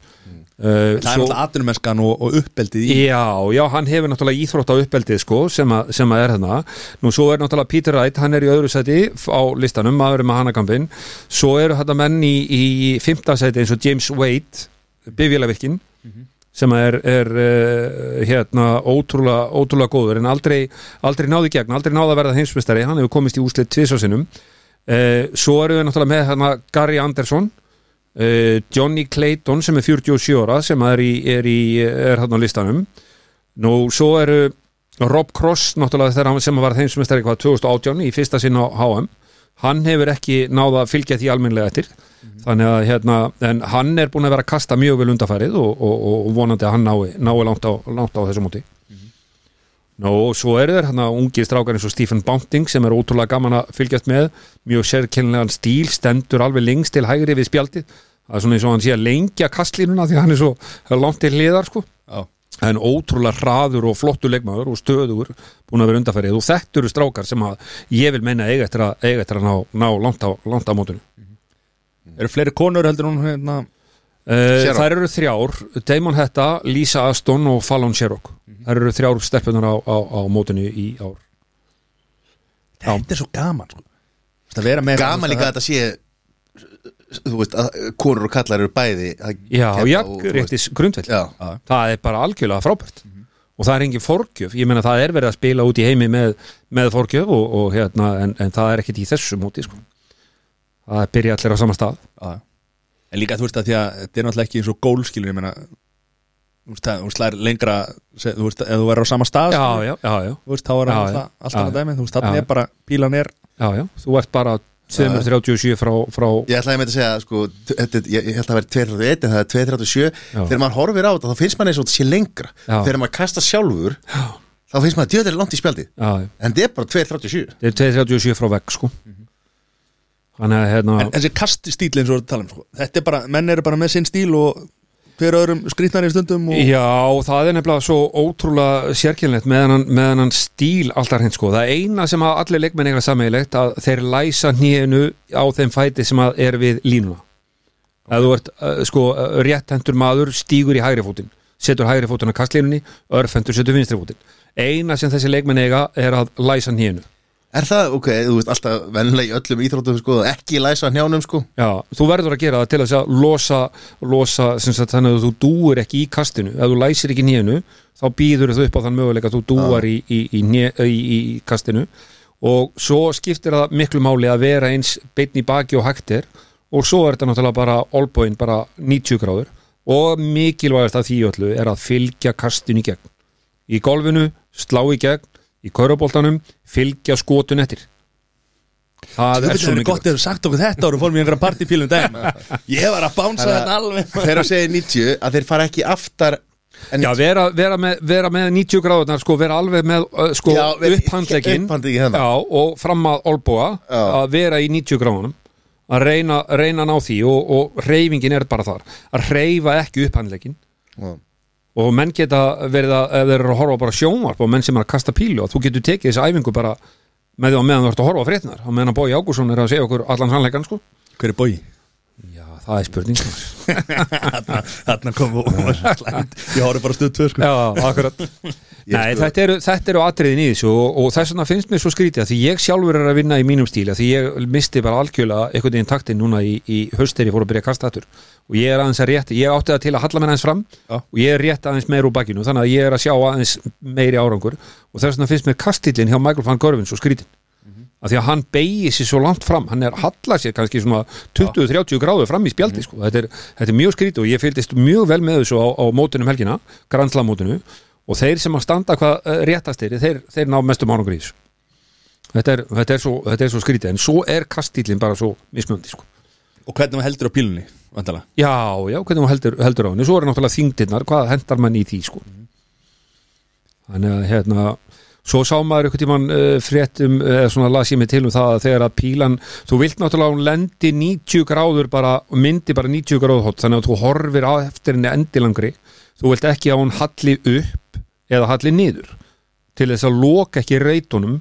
uh, Það er alltaf atvinnumennskan og, og uppeldið í Já, já, hann hefur náttúrulega íþrótt á uppeldið sko, sem, að, sem að er þarna nú svo er náttúrulega Peter Wright, hann er í öðru seti á listanum, maður er með hannakampin svo eru þetta menn í, í fymta seti eins og James Wade bifjölavirkin sem er, er uh, hérna ótrúlega, ótrúlega góður en aldrei, aldrei náði gegn, aldrei náði að verða heimsmestari hann hefur komist í úslit tvisvarsinnum uh, svo eru við náttúrulega með hérna Gary Anderson Johnny Clayton sem er 47 ára sem er í, er í er hann á listanum. Nú svo eru Rob Cross náttúrulega þegar hann sem var heimsmestari hvað 2018 í fyrsta sinn á HM hann hefur ekki náða að fylgja því almennlega eftir. Þannig að hérna en hann er búin að vera að kasta mjög vel undarfærið og, og, og vonandi að hann nái, nái langt, á, langt á þessu móti og svo eru þeir hérna ungir strákar eins og Stephen Bounting sem er ótrúlega gaman að fylgjast með. Mjög sérkennilegan stíl, stendur alveg lengst til hægri við spjaldið. Það er svona eins og hann sé að lengja kastlínuna því hann er svo langt til hliðar sko. Já. en ótrúlega hraður og flottur leikmaður og stöður búin að vera undarfærið og þetta eru strákar sem að ég vil meina eiga eftir að, eiga eftir að ná, ná langt, á, á mótinu. Eru fleiri konur heldur hún hérna Sherrock. þær eru þrjár, Damon Hetta, Lisa Aston og Fallon Sherrock. Þær eru þrjár stelpunar á, á, á mótinu í ár. Þetta er svo gaman sko. Gaman líka að þetta sé þú veist, að konur og kallar eru bæði að Já, já, réttis grundveld Já, það er bara algjörlega frábært. Og það er engin forgjöf, ég meina það er verið að spila út í heimi með, með forgjöf og, og hérna, en, en það er ekkit í þessu móti sko. það byrja allir á sama stað. Já. En líka þú veist að því að þetta er náttúrulega ekki eins og gólskilur ég meina þú veist, það- er lengra se- þú veist, ef þú verður á sama stað já, skilur, já, já, já, þú veist, þá er alltaf að dæmi, þú veist, þannig er bara pílan er já, já. Þú ert bara 237 frá, frá Ég ætlaði með að segja, sko, þetta, er- ég, ég held að það væri 231 en það er 237 Já. Þegar maður horfir á þetta þá finnst maður eins og þetta sé lengra. Já. Þegar maður kasta sjálfur þá finnst maður djöðlega langt í spjaldi já, já. En þetta er bara 237 þetta er 237 frá vegg sko þannig að hérna en þessi kasti stíl eins og tala um sko. þetta er bara, menn eru bara með sinn stíl og hver öðrum skrýtnar í stundum og Já, það er nefnilega svo ótrúlega sérkjörnlegt með hennan, með stíl alltaf hreint sko. Það eina sem að allir leikmenn eitthvað sammeilegt að þeir læsa nýjunu á þeim fæti sem að er við línuna. Að þú ert uh, sko rétthendur maður stígur í hægri fótinn, setur hægri fótinn á kastlínunni, örfendur setur vinstri fótinn. Eina sem þessi leikmenn eiga er að læsa nýjunu. Er það, ok, þú veist alltaf vennilega í öllum íþróttum sko, ekki læsa njánum sko. Já, þú verður að gera það til að losa, losa sem sagt, þannig að þú dúir ekki í kastinu. Ef þú læsir ekki nýjunu þá býður þú upp á þann möguleika að þú dúar í, í, í, í, í kastinu. Og svo skiptir það miklu máli að vera eins beinn í baki og hægt er. Og svo er þetta náttúrulega bara olbóin bara 90 gráður. Og mikilvægast að því öllu er að fylgja kastinu í gegn. Í golfinu, slá í gegn í kauruboltanum, fylgja skotun eftir. Það Þú er veit svo það er gott að þú sagt okkur þetta og fórum í einhverja partypílum daginn. Ég var að bánsa þetta alveg. Þegar að segja 90 að þeir fara ekki aftar en Já, vera, vera, með, vera með 90 gráðunar sko, vera alveg með sko, upphandlegin hérna. Já, og fram að olbúa að vera í 90 gráðunum að reyna, reyna ná því og, og reyfingin er bara þar. Að reyfa ekki upphandlegin Já. Og menn geta verið að ef þeir eru að horfa bara sjónvarp og menn sem er að kasta pílu og þú getur tekið þessi æfingu bara með því að meðan þú ert að horfa frétnar og meðan að Bói Ágússon er að segja okkur allan sannleikan sko Hver er bói? Já, það er spurning. Þarna kom og Ég horfði bara stuð tvö sko. Nei, þetta eru, þetta eru atriðin í þessu og, og þess vegna finnst mér svo skrítið því ég sjálfur er að vinna í mínum stíl að því ég misti bara algjörlega einhvern veginn taktin núna í, í hausteri fór að byrja að kasta aftur. Og ég er aðeins að rétt, ég átti það til að halla mér aðeins fram Já. og ég er rétt aðeins meir úr bakinu þannig að ég er að sjá aðeins meiri árangur. Og þess vegna finnst mér kastillin hjá Michael van Görvin svo skrítin að því að hann beigir sér svo langt fram hann er hallað sér kannski svona 20-30 gráður fram í spjaldi sko. þetta, er, þetta er mjög skrítið og ég fylgdist mjög vel með þessu á, á mótunum helgina grandslamótinu og þeir sem að standa hvað uh, réttastir þeir, þeir ná mestum í þessu þetta er, þetta, er svo, þetta er svo skrítið en svo er kastillin bara svo mismjöndi sko. Og hvernig maður heldur á pílunni, vantala já, já, hvernig hún heldur, heldur á henni svo er náttúrulega þingdirnar, hvað hendar mann í því sko. þannig að hérna svo sá maður einhvern tímann uh, fréttum, eða svona las ég mig til um það að þegar að pílan, þú vilt náttúrulega hún lendi 90 gráður bara myndi bara 90 gráður hot, þannig að þú horfir á eftir henni endilangri, þú vilt ekki að hún halli upp eða halli niður til þess að loka ekki reytunum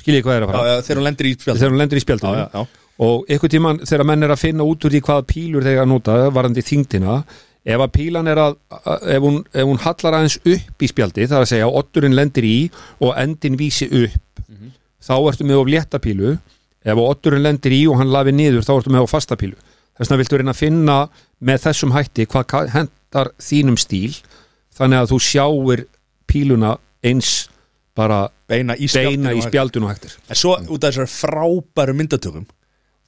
skiljið hvað er að Já, fara? Já, þegar hún lendir í spjald þegar hún lendir í Já, spjaldinu. Já, já og einhvern tímann þegar menn er að finna út úr því hvaða pílur þeir að nota varandi þingdina ef að pílan er að ef hún, ef hún hallar aðeins upp í spjaldi það er að segja að otturinn lendir í og endin vísi upp þá ertu með of létta pílu. Ef að otturinn lendir í og hann lafi niður þá ertu með of fasta pílu. Þess vegna viltu reyna að finna með þessum hætti hvað hendar þínum stíl þannig að þú sjáir píluna eins bara Beina í spjaldinu hættir En svo út af þessar frábæru myndatökum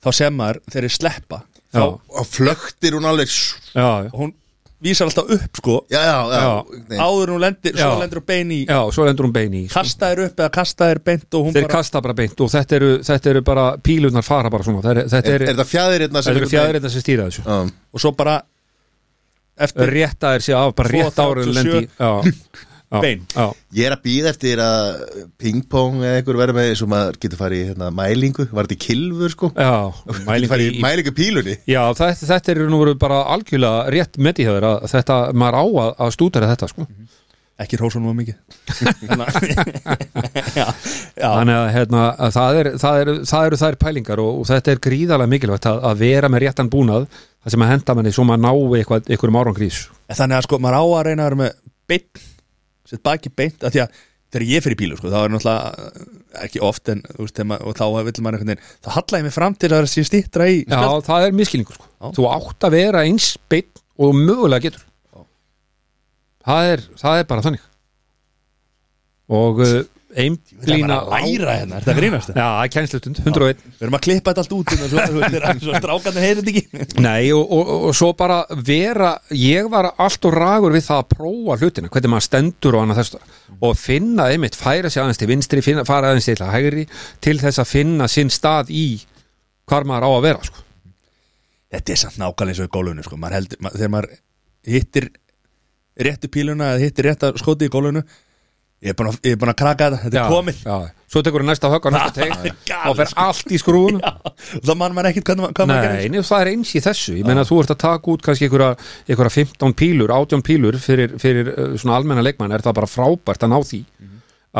þá sem maður þegar þeir sleppa þá, flöktir hún alveg já, já, hún vísar alltaf upp sko. Já, já, já, áður hún lendir, svo Já. lendir hún bein í já, svo lendur hún beini í sko. kasta þér upp eða kasta þér beint og hún þeir bara kasta bara beint og þetta eru, þetta eru bara pílunar fara bara svona. Er, Er, er, er það fjæðirinn þetta eru fjæðir sem stýra þessu. Já, og svo bara rétt að þeir sé af bara rétt árið 2.37. lendi já, Bein. já, Ég er að býða eftir að pingpong eða einhver verður með eins og maður getur farið í hérna, mælingu, var þetta í kilfur sko? Já mælingu í, í mælingu pílunni? Já þetta, þetta eru nú verið bara algjörlega rétt með í höfður að þetta, maður á að, að stúdara þetta sko. Ekki hrósunum á mikið. Já, já, þannig að, hérna, að það, er, það, er, það eru þær pælingar og, og þetta er gríðarlega mikilvægt að, að vera með réttan búnað það sem að henda manni svo maður nái eitthvað, einhverjum árangrís En þannig að sko maður á að reyna að vera með beint sett baki beint að því að þegar ég fyrir bílu sko þá er náttúrulega eh, ekki oft en maður- og þá vill maður einhvern veginn þá halla ég mig fram til að það sé stýttra í Já, það er miskilningur sko. Þú átt að vera eins beinn og mögulega getur. Það er, það er bara þannig. Og uh, Bara að læra hérna, er það grínast Já, það er kænslutund, 101 Við erum að klippa þetta allt út svo, strákarnir heyrið ekki Nei, og, og, og svo bara vera ég var allt og ragur við það að prófa hlutina, hvernig maður stendur og annað þess og finna einmitt, færa sig aðeins til vinstri, finna, fara aðeins til hægri til þess að finna sinn stað í hvar maður á að vera sko. Þetta er samt nákvæmlega eins og í gólfinu sko. maður heldur, maður, Þegar maður hittir réttu píluna eða hittir rétta skoti í gólfinu Ég er búin að, að kraka þetta, þetta er komið. já. Svo tekur næsta högg og næsta teik galið, og fer allt í skrúun Já, það mann maður ekkert hvað, maður gerir nei, það er eins í þessu. Ég meina að þú ert að taka út kannski einhverja, einhverja 15 pílur, 18 pílur fyrir, fyrir uh, svona almenna leikmann. Er það bara frábært að ná því?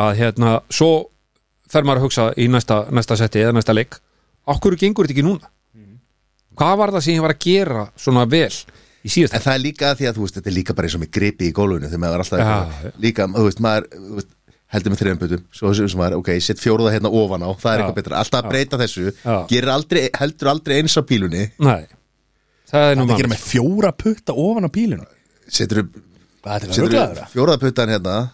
Að hérna, svo fer maður að hugsa í næsta, næsta seti eða næsta leik. Akkur gengur þetta ekki núna? Hvað var það sem ég var að gera svona vel? En það er líka því að þú veist, þetta er líka bara eins og með gripi í gólfinu þegar maður er alltaf eitthvað- já. líka, þú veist, maður þú veist, heldur með þreifum butum, svo sem maður, ok, sett fjóruða hérna ofan á, það er Já. eitthvað betra. Alltaf að breyta þessu, aldrei heldur aldrei eins á pílunni. Nei, það er nú Það gerir mann með fjóra putta ofan á píluna setur upp, fjóruða puttan hérna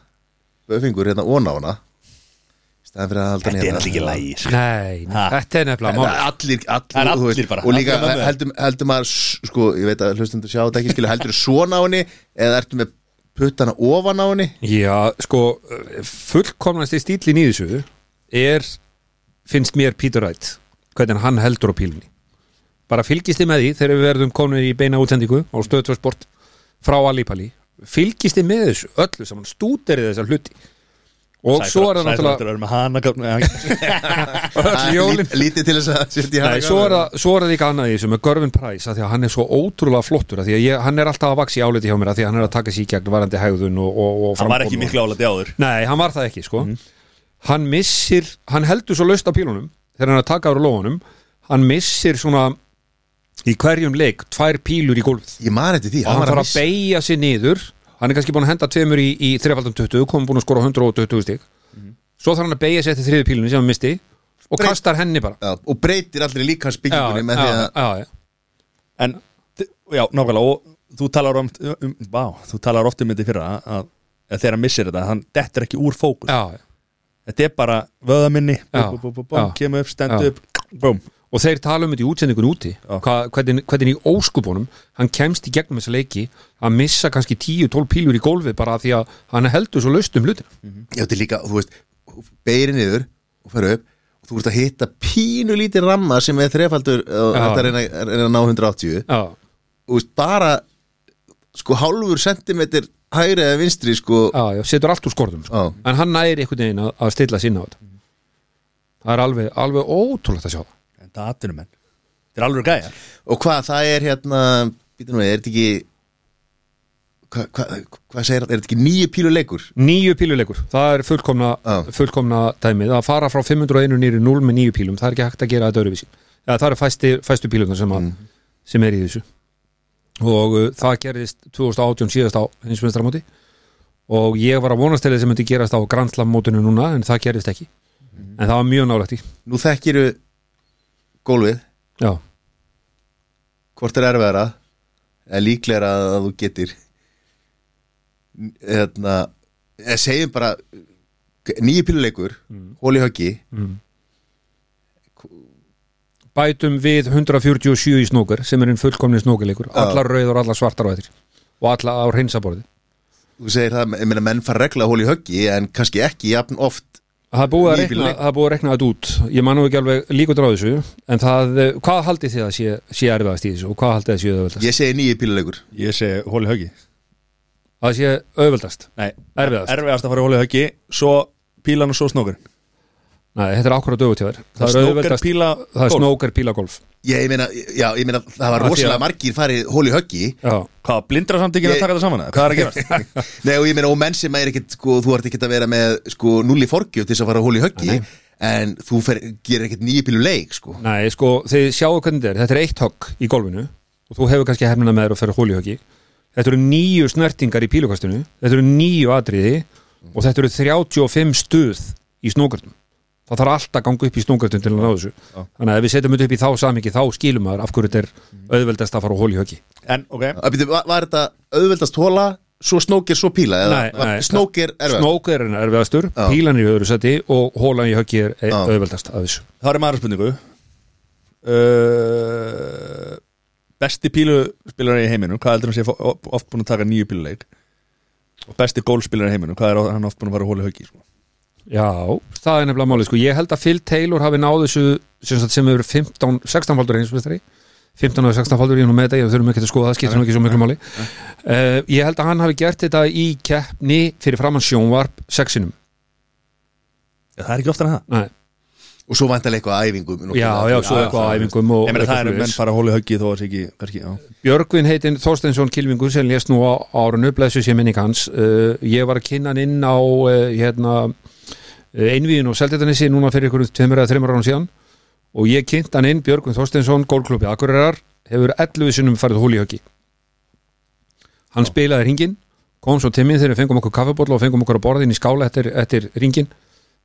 böfingur hérna ón á hana í staðan fyrir að halda Þetta er hérna. alltaf ekki lægi sko. Nei, þetta er nefnilega allir, allir, þú allir veist, bara, og líka allir heldur, heldur maður sko, ég veit að hlustundur sjá þetta ekki skilu, heldur svona á henni eða ertu með puttana ofan á henni? Já, sko, fullkomnasti stílinn í þessu er, finnst mér Peter Wright hvernig hann heldur á pílunni. Bara fylgist þið með því þegar við verðum komin í beina útsendingu á stöðtvarsport frá Alípali fylgist þið með þessu, öllu saman stúderið þessar hluti og svo er það náttúrulega lítið til þess að Nei, hana svo er, það, svo er það líka annað í þessu með Görvin Price að því að hann er svo ótrúlega flottur að því að ég, hann er alltaf að vaxa í áliti hjá mér að því að hann er að taka sér í gegn varandi hegðun og, og, og Hann var ekki miklu álandi áður. Nei, hann var það ekki sko. Hann missir, hann heldur svo laust á pílunum þegar hann er að taka ára lóðunum hann missir svona í hverjum leik tvær pílur í gólfið. Ég man eftir því, hann er kannski búin að henda tveimur í, í þrefaldum 20 komum búin að skora 120 stík svo þarf hann að beigja sig eftir þriðu pílunni sem hann misti og Breyt- kastar henni bara já, og breytir allir líka byggingunni með því að já, já. En, já, nákvæmlega Og þú talar um, um Vá, þú talar oft um þetta í fyrra að, að þegar hann missir þetta, hann dettur ekki úr fókus Já, já. Þetta er bara vöðaminni bú, bú, bú. Kemur upp, stendu Já. upp Búm og þeir tala um þetta í útsendingun úti. Hva, hvernig, hvernig í óskupunum hann kemst í gegnum þessa leiki að missa kannski 10-12 pílur í gólfið bara því að hann heldur svo laust um hlutina. Já, þetta er líka, þú veist, beiri niður og fer upp og þú ert að hitta pínu lítið ramma sem er þrefaldur og Já. þetta reyna, reyna að ná 180 Já, og þú veist, bara sko hálfur sentimeter hægri eða vinstri sko. Já, já, setur allt úr skorðum sko. En hann næri einhvern veginn að, að stilla sinna á þetta. Það er alveg, alveg ótrúlegt að sjá. það það aðtunum menn Þetta er alveg gæja og hvað, það er hérna býtum við, er þetta ekki hvað hva, hva segir það, er þetta ekki nýju pílu leikur? Níu píluleikur, það er fullkomna, Já. fullkomna dæmið. Að fara frá 501 nýri 0 með níu pílum það er ekki hægt að gera þetta öðruvísi. Ja, það eru fæsti, fæstu pílunar sem, að, sem er í þessu. Og uh, það gerðist 2018 síðast á hinsmestramóti og ég var að vonast til þess að myndi gerast á grandslamótinu núna en það gerðist ekki. En það var mjög nálægt í nú þekkiru gólfið. Já, hvort er erfiðara? Eða líklegra að þú getur hérna eða segjum bara nýju píluleikur, mm. hóli höggi. Bætum við 147 í snókur sem er einn fullkomni snókuleikur allar rauður allar svartar á þetta og allar á hreinsaborði þú segir það, ég meina menn fara regla hóli höggi en kannski ekki jafn oft Það er búið að rekna, það er búið að rekna þetta út. Ég man nú ekki alveg líkur á þessu En það, eh, hvað haldið þið að sé, sé erfiðast í þessu og hvað haldið þið að sé auðveldast? ég segi nýju píluleikur Ég segi hóli höggi Það sé auðveldast, Nei, erfiðast? Erfiðast að fara í hóli höggi Svo pílan og svo snókur Nei, þetta er akkurat auðvitjáður Það er snókur píla Það er golf. snókar píla golf ég, meina, já, ég meina það var rosalega að- margir farið hóli höggi Já, Hvað, blindra samtíkin að Ég- taka þetta saman? Hvað er að gerast? Nei og ég meina og menn sem er ekkit sko, þú ert ekkit að vera með sko null í forgjöf til þess að fara hóli höggi Nei. en þú fer, gerir ekkit nýju pílu leik sko nei, sko, þið sjáu hvernig þetta er Þetta er eitt högg í golfinu og þú hefur kannski hefnina með þér og ferð Það þarf alltaf að ganga upp í snókartum til að ná þessu. Þannig að ef við setjum þetta upp í þá samingi þá skilum maður af hverju þetta er auðveldast að fara á hólihöggi En, ok. Að byrja, var, var þetta auðveldast hóla svo snókir, svo píla eða Nei, nei, snókir erfið Snók er hennar erfiðastur, Já. pílan er í öðru seti og hólan í höggi er Já. auðveldast af þessu. Það er maður spurningu. Uh, Besti píluspilar í heiminum Hvað heldur hann sé oft búin að taka nýju píluleik? Og besti gólspilar í heiminum Hvað er hann oft búin að fara að hóla höggi sko? Já, það er nefnilega málið sko. Ég held að Phil Taylor hafi náð þessu sem, sem hefur 15, 16 faldur einsmestari 15 og 16 faldur, ég er nú með þetta ég þurfum ekki að skoða, það skiptir nú ekki svo miklu máli. Uh, Ég held að hann hafi gert þetta í keppni fyrir framann sjónvarp sexinum. Já, það er ekki oftar en það. Nei, og svo vantarlega eitthvað æfingum Já, já, svo já, eitthvað æfingum og Ég meina það eitthvað er menn fara að hóla höggi þó að það sé ekki, Björgvin heitinn Þorsteinsson Kilvingur sem lést nú á árunu, blessu sé minning hans. Uh, ég var að kynna hann inn á uh, hérna einvíðin og seldetanissi núna fyrir ykkur tveimur eða þreimur árum síðan. Og ég kynnt hann inn Björgvin Þorsteinsson, gólklubbi Akureyrar hefur 11 sinnum farið húli höggi hann spilaði ringin kom svo timmið þegar við fengum okkur kaffebólla og fengum okkur að borða inn í skála eftir, eftir ringin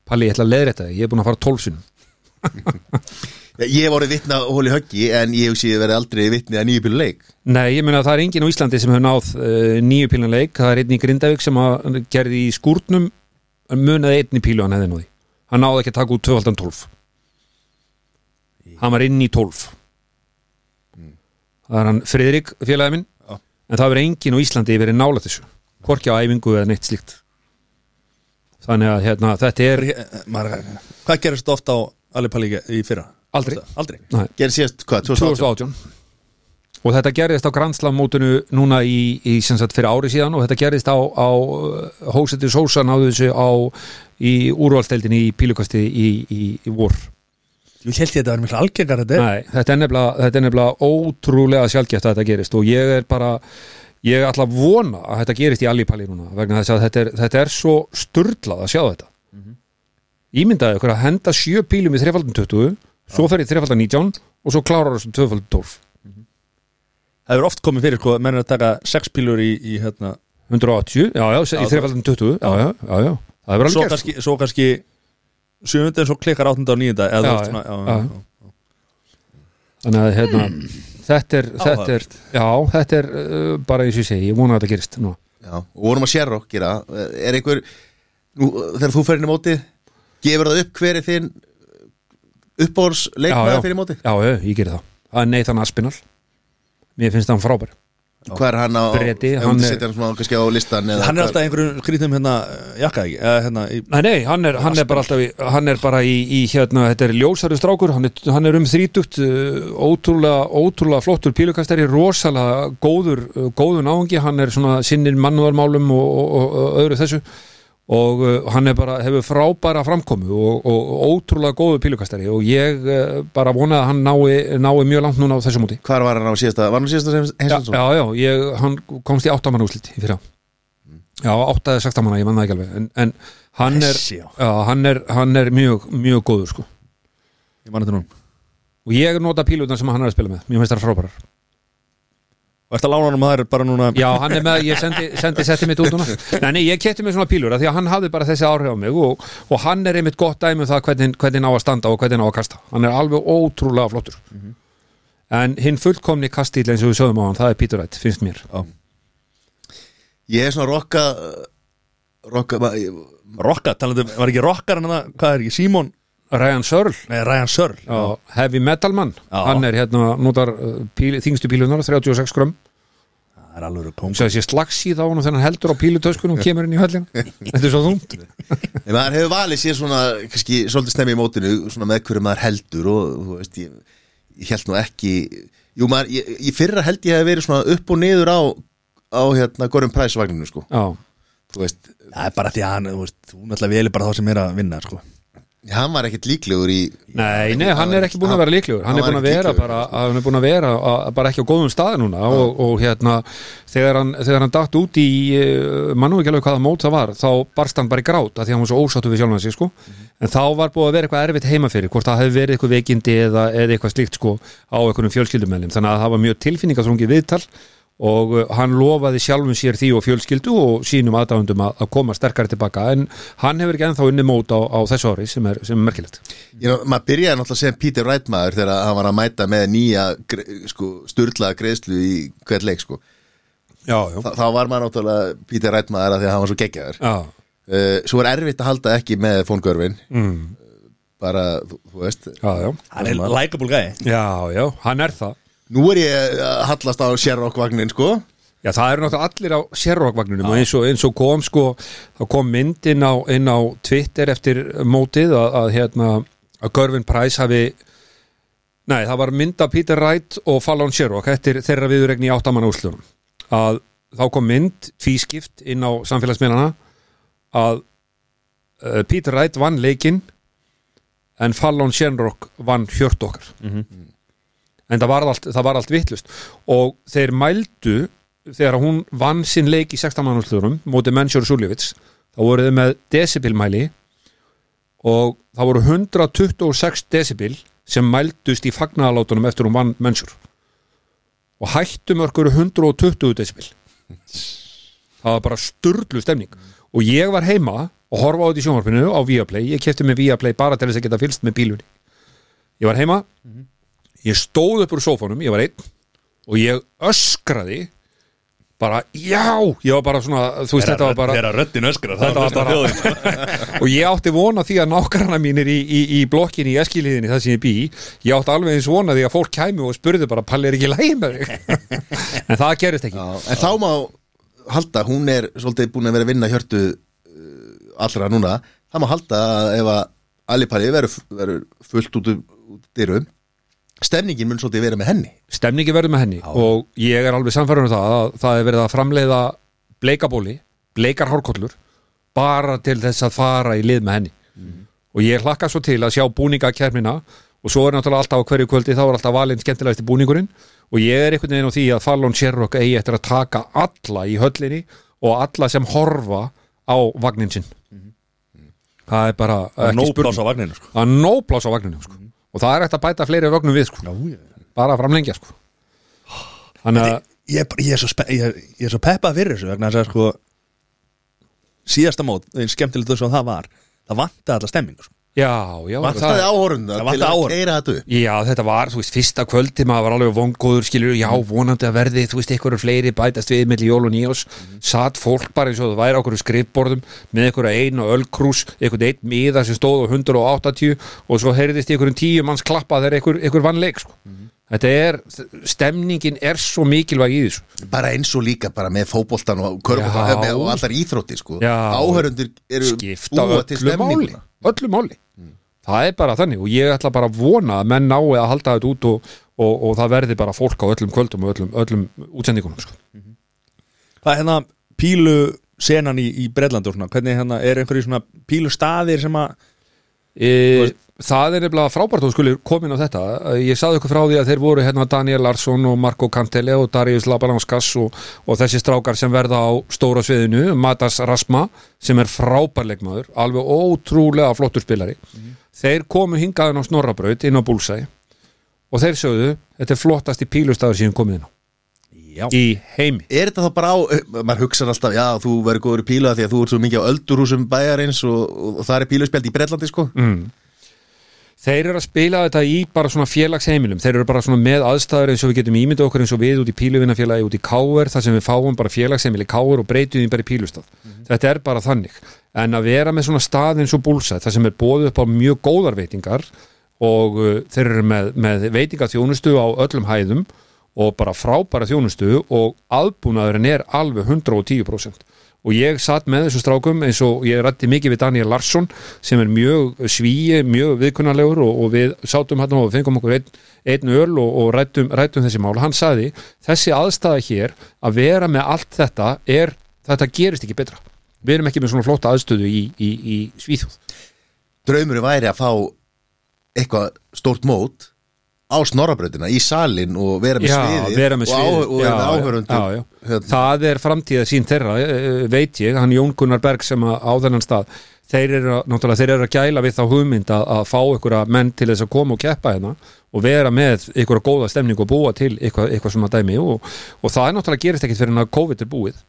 Palli, ég ætla að leiðrétta þig, ég er búin að fara 12 sinnum. Ég hef orðið vitna að hóli höggi en ég hef síðan verið aldrei vitni að nýju pílu leik. Nei, ég meina að það er enginn á Íslandi sem hefur náð uh, nýju pílanleik, það er einn í Grindavík sem gerði í skúrnum munaði einn í pílu hann hefði náði hann náði ekki að taka út 12 hann var inn í 12 það er hann Friðrik félagi minn Já. en það verið enginn á Íslandi verið nála þessu hvorki á æfingu eða neitt slíkt þannig að hérna, þetta er Maður, Hvað gerist ofta á Alipalli í fyrra? Aldrei. Aldrei Gerði síðast, hvað, 2018? 2018 og þetta gerðist á Grandslamótinu núna í, í sem sagt fyrir ári síðan og þetta gerðist á, á Hósetur Sósa náðu þessu á í úrvalsteldinni í pílukasti í, í, í vor. Ég held ég að þetta var miklu algengar þetta er. Nei, þetta er nefnilega, þetta er nefnilega ótrúlega sjálfgæft að þetta gerist og ég er bara ég ætla að vona að þetta gerist í Alipalli núna vegna þess að þetta er, þetta er svo sturlað að sjá þetta. Ímyndaði ykkur að henda sjö pílum í þrefaldum 20 svo fer í þrefaldum 19 og svo klárar þessu tvöfaldum 12 Það hefur oft komið fyrir sko, menn er að taka sex pílur í, í hérna 180, já, já, í þreifaldum 20 já, já, já, já, það hefur alveg svo gerst. kannski, svo kannski sjöfundi en svo klikkar áttunda og níunda eða Já, já, já. já, þannig að hérna, þetta er þetta er, já, þetta er uh, bara eins og ég segi, ég vona að þetta gerist nú. Já, og vorum að Sherrock gera Er einhver, nú, þegar þú fer inn í móti gefur það upp hver er þinn uppbórs Já, já. leikmaður fyrir móti já, já, ég gerir það. Það er Nathan Aspinall mér finnst hann frábær. Hvað er hann á, Breti, ef hann þú er- setja hann svona kannski á listan eða Hann er alltaf einhverjum skrýtum hérna jakka ekki? Eða hérna í, Nei, nei, hann er, hann er bara alltaf í, hann er bara í, í hérna, þetta er ljósari strákur hann er, hann er um þrítugt uh, ótrúlega, ótrúlega flottur pílukastari rosalega góður uh, góður náungi, hann er svona sinnir mannúðarmálum og, og, og öðru þessu og uh, hann bara, hefur frábæra framkomu og, og, og ótrúlega góður pílukastari. Og ég uh, bara vona að hann nái, nái mjög langt núna á þessu múti Hvar var hann á síðasta, var hann á síðasta Já, heimsins? já, já, ég, hann komst í áttamann úslit í fyrra. Já, átta eða sextamanna, ég mann það ekki alveg. En, en hann, er, já. já, hann, er, hann er mjög, mjög góður sko. ég man þetta nú og ég nota pílutan sem hann er að spila með. Mér finnst það frábærar og eftir að lána hann um það er bara núna Já, hann er með, ég sendi, sendi setti mitt út núna. Nei, nei, ég kefti mig svona pílur af því að hann hafði bara þessi áhrif á mig og, og hann er einmitt gott dæmi um það hvernig, hvernig ná að standa og hvernig ná að kasta. Hann er alveg ótrúlega flottur. En hinn fullkomni kastíl eins og við sögum á hann, það er Peter Wright, finnst mér. Já. Ég er svona rokka rokka, Rokka, talandi, um- var ekki rockar hann að, hvað er ekki, Simon, Ryan Searle. Nei, Ryan Searle. Já, heavy metal mann. Já. hann er hérna, notar uh, píl, þingstu pílunar 36 grömm, það er alveg kóng svo þessi slagsíð á hann þegar hann heldur á pílutöskunum og kemur inn í höllin þetta er svo þungt. Nei, maður hefur valið sér svona kannski svolítið snemmi í mótinu svona með hverju maður heldur og þú veist ég, ég held nú ekki jú maður, ég, ég fyrra held ég hef verið svona upp og niður á á hérna Gorum Price vagninu sko. Já, þú veist, það er bara því að hann, þú veist, þú náttúrulega veli bara þá sem er að vinna, sko hann var ekkert líklegur í Nei, nei, hann er ekki búin að vera líklegur. Hann er var búin að vera bara hann er búin að vera að, bara ekki á góðum stað núna og, og hérna, þegar hann, þegar hann datt út í, uh, mann nú ekki alveg hvaða mót það var, þá barst hann bara í grát af því að hann var svo ósáttu við sjálfan sig, sko. En þá var búið að vera eitthvað erfitt heima fyrir hvort það hefði verið eitthvað veikindi eða, eða eitthvað slíkt, sko, á einhvernum fjölskyldumælum. Þannig að það var mjög tilfinningaþrungi viðtal og uh, hann lofaði sjálfum sér því og fjölskyldu og sínum aðdáðundum að, að koma sterkari tilbaka en hann hefur ekki ennþá unni mót á, á þessu ári sem er, sem er merkilegt. Ég, ná, maður byrjaði náttúrulega sem Peter Wright maður þegar hann var að mæta með nýja sko, sturlaða greiðslu í hvert leik sko. Já, já, Þa, þá var maður náttúrulega Pítur Rætmaður að því að hann var svo geggjaður. Já. uh, Svo er erfitt að halda ekki með fóngörfin Mm. bara, þú, þú veist. Já, já, Hann er likeable gæði já, já, hann er það Nú er ég að hallast á Sherrock vagnin sko. Já, það eru náttúrulega allir á Sherrock-vagninum og eins og, eins og kom sko, þá kom mynd inn á, inn á Twitter eftir mótið að, að hérna, að Görvin Price hafi nei, það var mynd af Peter Wright og Fallon Sherrock eftir þeirra viðuregni í áttamanna úslunum að þá kom mynd tvískipt inn á samfélagsmiðlana að uh, Peter Wright vann leikinn en Fallon Sherrock vann hjört okkar en það var allt, það var allt vittlust og þeir mældu þegar hún vann sinn leik í 16 mannúrslurum mótið Mensjur Suljovic þá voru þau með decibelmæli og það voru 126 decibel sem mældust í fagnaðalátunum eftir hún vann Mensjur og hættumörk eru 120 decibel það var bara sturlu stemning. Og ég var heima og horfa á þetta í sjónvarpinu á Viaplay, ég kefti mig Viaplay bara til þess að geta fylst með bílunni. Ég var heima ég stóð upp úr sófanum, ég var einn og ég öskraði bara, já, ég var bara svona þú veist, þetta var bara röddin öskrar Þetta var Það var bara- og ég átti vona því að nákvæmna mínir í, í, í blokkinni í eskiliðinni það sem ég bý ég átti alveg eins vona því að fólk kæmi og spurði bara Palli er ekki lægi með þig? En það gerist ekki. Já, En þá má halda, hún er svolítið búin að vera að vinna hjörtu uh, allra núna, það má halda að ef að Alipalli verður fullt út úr út dyrum stemningin mun svolítið vera með henni. Stemningi verður með henni og ég er alveg samfærður um það að það er verið að framleiða bleikabóli, bleikar hárkollur bara til þess að fara í lið með henni. Og ég hlakka svo til að sjá búningakernina og svo er náttúrulega alltaf á hverju kvöldi þá er alltaf valinn skemmtilegasti búningurinn. Og ég er einhvern veginn á því að Fallon Sherrock eigi eftir að taka alla í höllinni og alla sem horfa á vagnin sinn. Það er bara ekki Nó spurning. pláss á vagninu sko. Og það er eftir að bæta fleiri vögnum við sko. bara framlengja sko. þannig að ég, bara- ég, er spe- ég, er- ég er svo peppað fyrir þessu vegna að sko síðasta mót, skemmtilegt þess að það var það vantaði alla stemmingu sko. Já, já, Vantaði áhorunda til að keira þetta upp? Já, þetta var, þú veist, fyrsta kvöldi maður var alveg vongóður, skilur, já, vonandi að verði þú veist, einhverju fleiri bætast við milli jól og nýjós satt fólk bara eins og það væri á okkur skrifborðum með einhverju einu ölkrús einhvern einn miða sem stóð á 180 og svo heyrðist í einhverjum tíu manns klappa þegar einhver, einhver vann leik, sko. Þetta er, stemningin er svo mikilvæg í þessu. Bara eins og líka bara með fótboltan og, með, og allar íþrótti sko. Já. áhörundur eru búa til stemninguna. öllu máli það er bara þannig og ég ætla bara að vona að menn nái að halda þetta út og, og, og það verði bara fólk á öllum kvöldum og öllum, öllum útsendingunum sko. Það er hérna pílu senan í, í svona, hvernig hérna er einhverju svona pílu staðir sem að e, það er nefnilega frábært og skulle komin á þetta. Ég saði ykkur frá því að þeir voru hérna Daniel Larsson og Marco Cantele og Darius Labalanskas og, og þessi strákar sem verða á stóra sviðinu Matas Rasma sem er frábærleikmaður alveg ótrúlega flottur spilari. Þeir komu hingaðin á Snorrabraut inn á Búlsæ og þeir sögðu þetta er flottasti pílustafur síðan komið inn á. Já, í heimi. Er þetta þá bara á, maður hugsa alltaf, já, þú verður góður í pílu af því að þú ert svo mikið á öldurhúsum bæjarins og, og, það er píluspjald í Bretlandi, sko. mm. Þeir eru að spila þetta í bara svona félagsheimilum. Þeir eru bara svona með aðstæður eins og við getum ímyndað okkur eins og við út í píluvinnafélagi út í Káur þar sem við fáum bara félagsheimili Káur og breytum því bara í pílustaf Þetta er bara þannig. En að vera með svona stað eins og búlsætt þar sem er bóðið upp á mjög góðar veitingar og uh, þeir eru með, með veitingaþjónustu á öllum hæðum og bara frábæra þjónustu og aðbúnaðurinn er alveg 110% og ég satt með þessu strákum eins og ég rætti mikið við Daniel Larsson sem er mjög svíi, mjög viðkunnarlegur og, og við sátum hann og fengum okkur einn, einn öl og, og rættum, rættum þessi mál. Hann sagði, þessi aðstæða hér að vera með allt þetta er, þetta gerist ekki betra. Við erum ekki með svona flotta aðstöðu í, í, í Svíþjóð. Draumurinn væri að fá eitthvað stórt mót á snorrabrautina, í salin og vera með sviðið og, á, og Já, með já, áhörundur já, já. Hérna. það er framtíða sín þeirra eh, veit ég, hann Jón Gunnar Berg sem að, á þennan stað þeir eru, náttúrulega þeir eru að gæla við þá hugmynd að, að fá einhverja menn til þess að koma og keppa hérna og vera með einhverja góða stemning og búa til eitthvað, eitthvað svona dæmi og, og það er náttúrulega gerist ekkit fyrir en að COVID er búið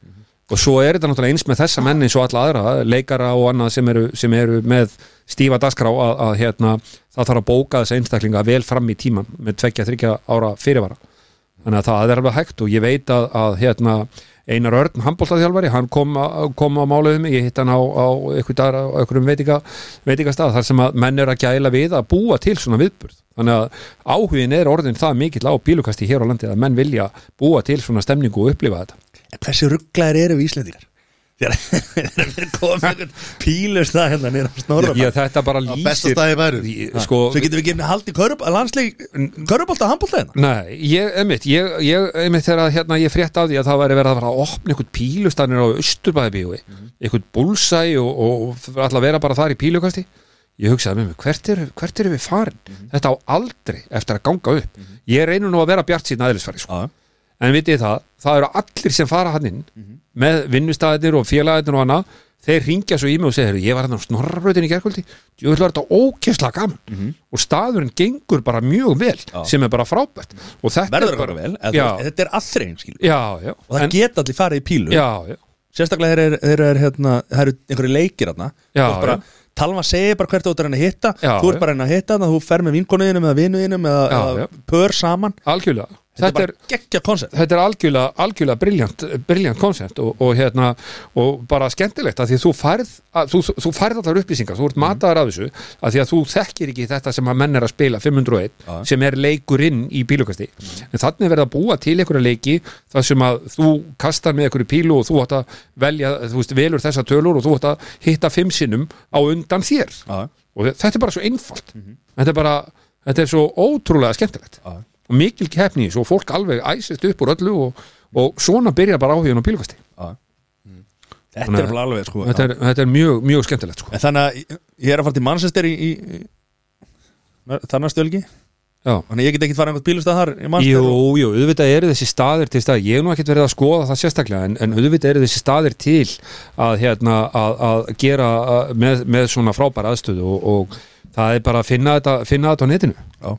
og svo er þetta náttúrulega eins með þessa menn eins og alla aðra, leikara og annað sem eru, sem eru með stífa dasgrá að, að hérna, það þarf að bóka þessa einstaklinga vel fram í tíman með tveggja, þryggja ára fyrirvara þannig að það er alveg hægt og ég veit að, að hérna, Einar Örn, handbóltaþjálfari, hann kom, a- kom á máluðum, ég hitt hann á, á einhverjum veitinga, veitingastað þar sem að menn er að gæla við að búa til svona viðburð. Þannig að áhugin er orðin það mikill á bílukasti hér á landi að menn vilja búa til svona stemningu og upplifa þetta. En hversu rugglaðir eru við Íslendingar? Þegar við með einhvern pílur það hérna nýra á snorra Já, þetta bara lýsir Sko, Svo getum við gefnið körub, landsleik Körubólta, handbólta hérna. Nei, ég, einmitt, ég, ég, einmitt þegar að, hérna, ég frétt af því að það væri verið að fara að opna einhvern pílustannir á Östurbæðabíói einhvern búlsæ og, og alltaf vera bara þar í pílukasti ég hugsaði með mig, hvert eru er við farin? Þetta á aldrei eftir að ganga upp. Ég reynur nú að vera bjart síðan aðeinsfæri sko. Já, en vitið það, það eru allir sem fara hann inn með vinnustæðinir og félagðinir og annað. Þeir ringja svo í mig og segja, "Heyrðu, ég var hann á snorrabrautin í gerkvöldi ég vil vera þetta ókesslega gaman. Og staðurinn gengur bara mjög vel Já. sem er bara frábært. Og þetta verður er vera vel Þetta er allrein, Og það en, geta allir farið í pílu. Já, já, Sérstaklega þeir eru, þeir eru, hérna, eru einhverju leikir ert bara, Talma segir bara hvert þú ert að reyna að hitta. Já, Þú ert bara að reyna að hitta þannig að þú fer með vinkonuðinum eða vinuðinum eða, Já, eða já. pör saman. Algjörlega Þetta, þetta er bara geggja koncept. þetta er algjörlega, algjörlega briljant, briljant koncept og, og, hérna, og bara skemmtilegt að því þú færð, að, þú, þú færð allar upplýsingar, þú ert mataðar af þessu að því að þú þekkir ekki þetta sem að menn er að spila 501 Já. sem er leikurinn í bílukasti en þannig er verið að búa til einhverja leiki þar sem að þú kastar með einhverju pílu og þú átt að velja, þú veist, velur þessa tölur og þú átt að hitta fimm sinnum á undan þér. Já, og þetta er bara svo einfalt. Þetta er bara, þetta er svo ótrúlega skemmtilegt. Já, og mikil keppni og fólk alveg æsist upp úr öllu og, og svona byrjar bara áhugin á bílkasti já. Þetta er alveg sko þetta er, þetta er mjög, mjög skemmtilegt sko. Þannig að ég- er að fara til Manchester í, í, í þannig stjölgi Já. Þannig að ég get ekki fara einhvern bílustað þar Jú, og- jú, auðvitað eru þessi staðir til staðir, ég hef nú ekkert verið að skoða það sérstaklega en, en auðvitað eru þessi staðir til að, hérna, að, að gera að, með, með svona frábæra aðstöðu og, og það er bara að finna þetta, finna þetta á netinu. Já,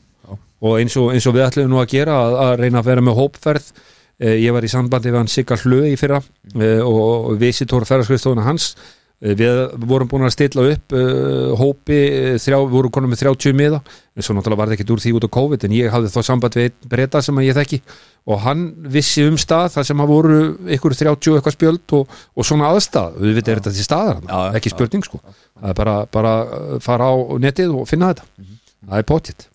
og eins og, eins og við ætlum nú að gera að, að reyna að vera með hópferð eh, ég var í sambandi við hann Sigga Hlöð í fyrra eh, og, visitor ferðarskriðstofuna hans. Eh, við vorum búin að stilla upp eh, hópi, eh, þrjá, við vorum konum með 30 miða, en svo náttúrulega var það ekkert úr því út á COVID, en ég hafði þá samband við einn breyta sem ég þekki. Og hann vissi um stað þar sem að voru ykkur 30 og eitthvað spjöld og, og svona aðstað, við veitum þetta til staðar ekki spurning sko. Það er bara, bara eh, fara á netið og finna þetta. Það er pottitt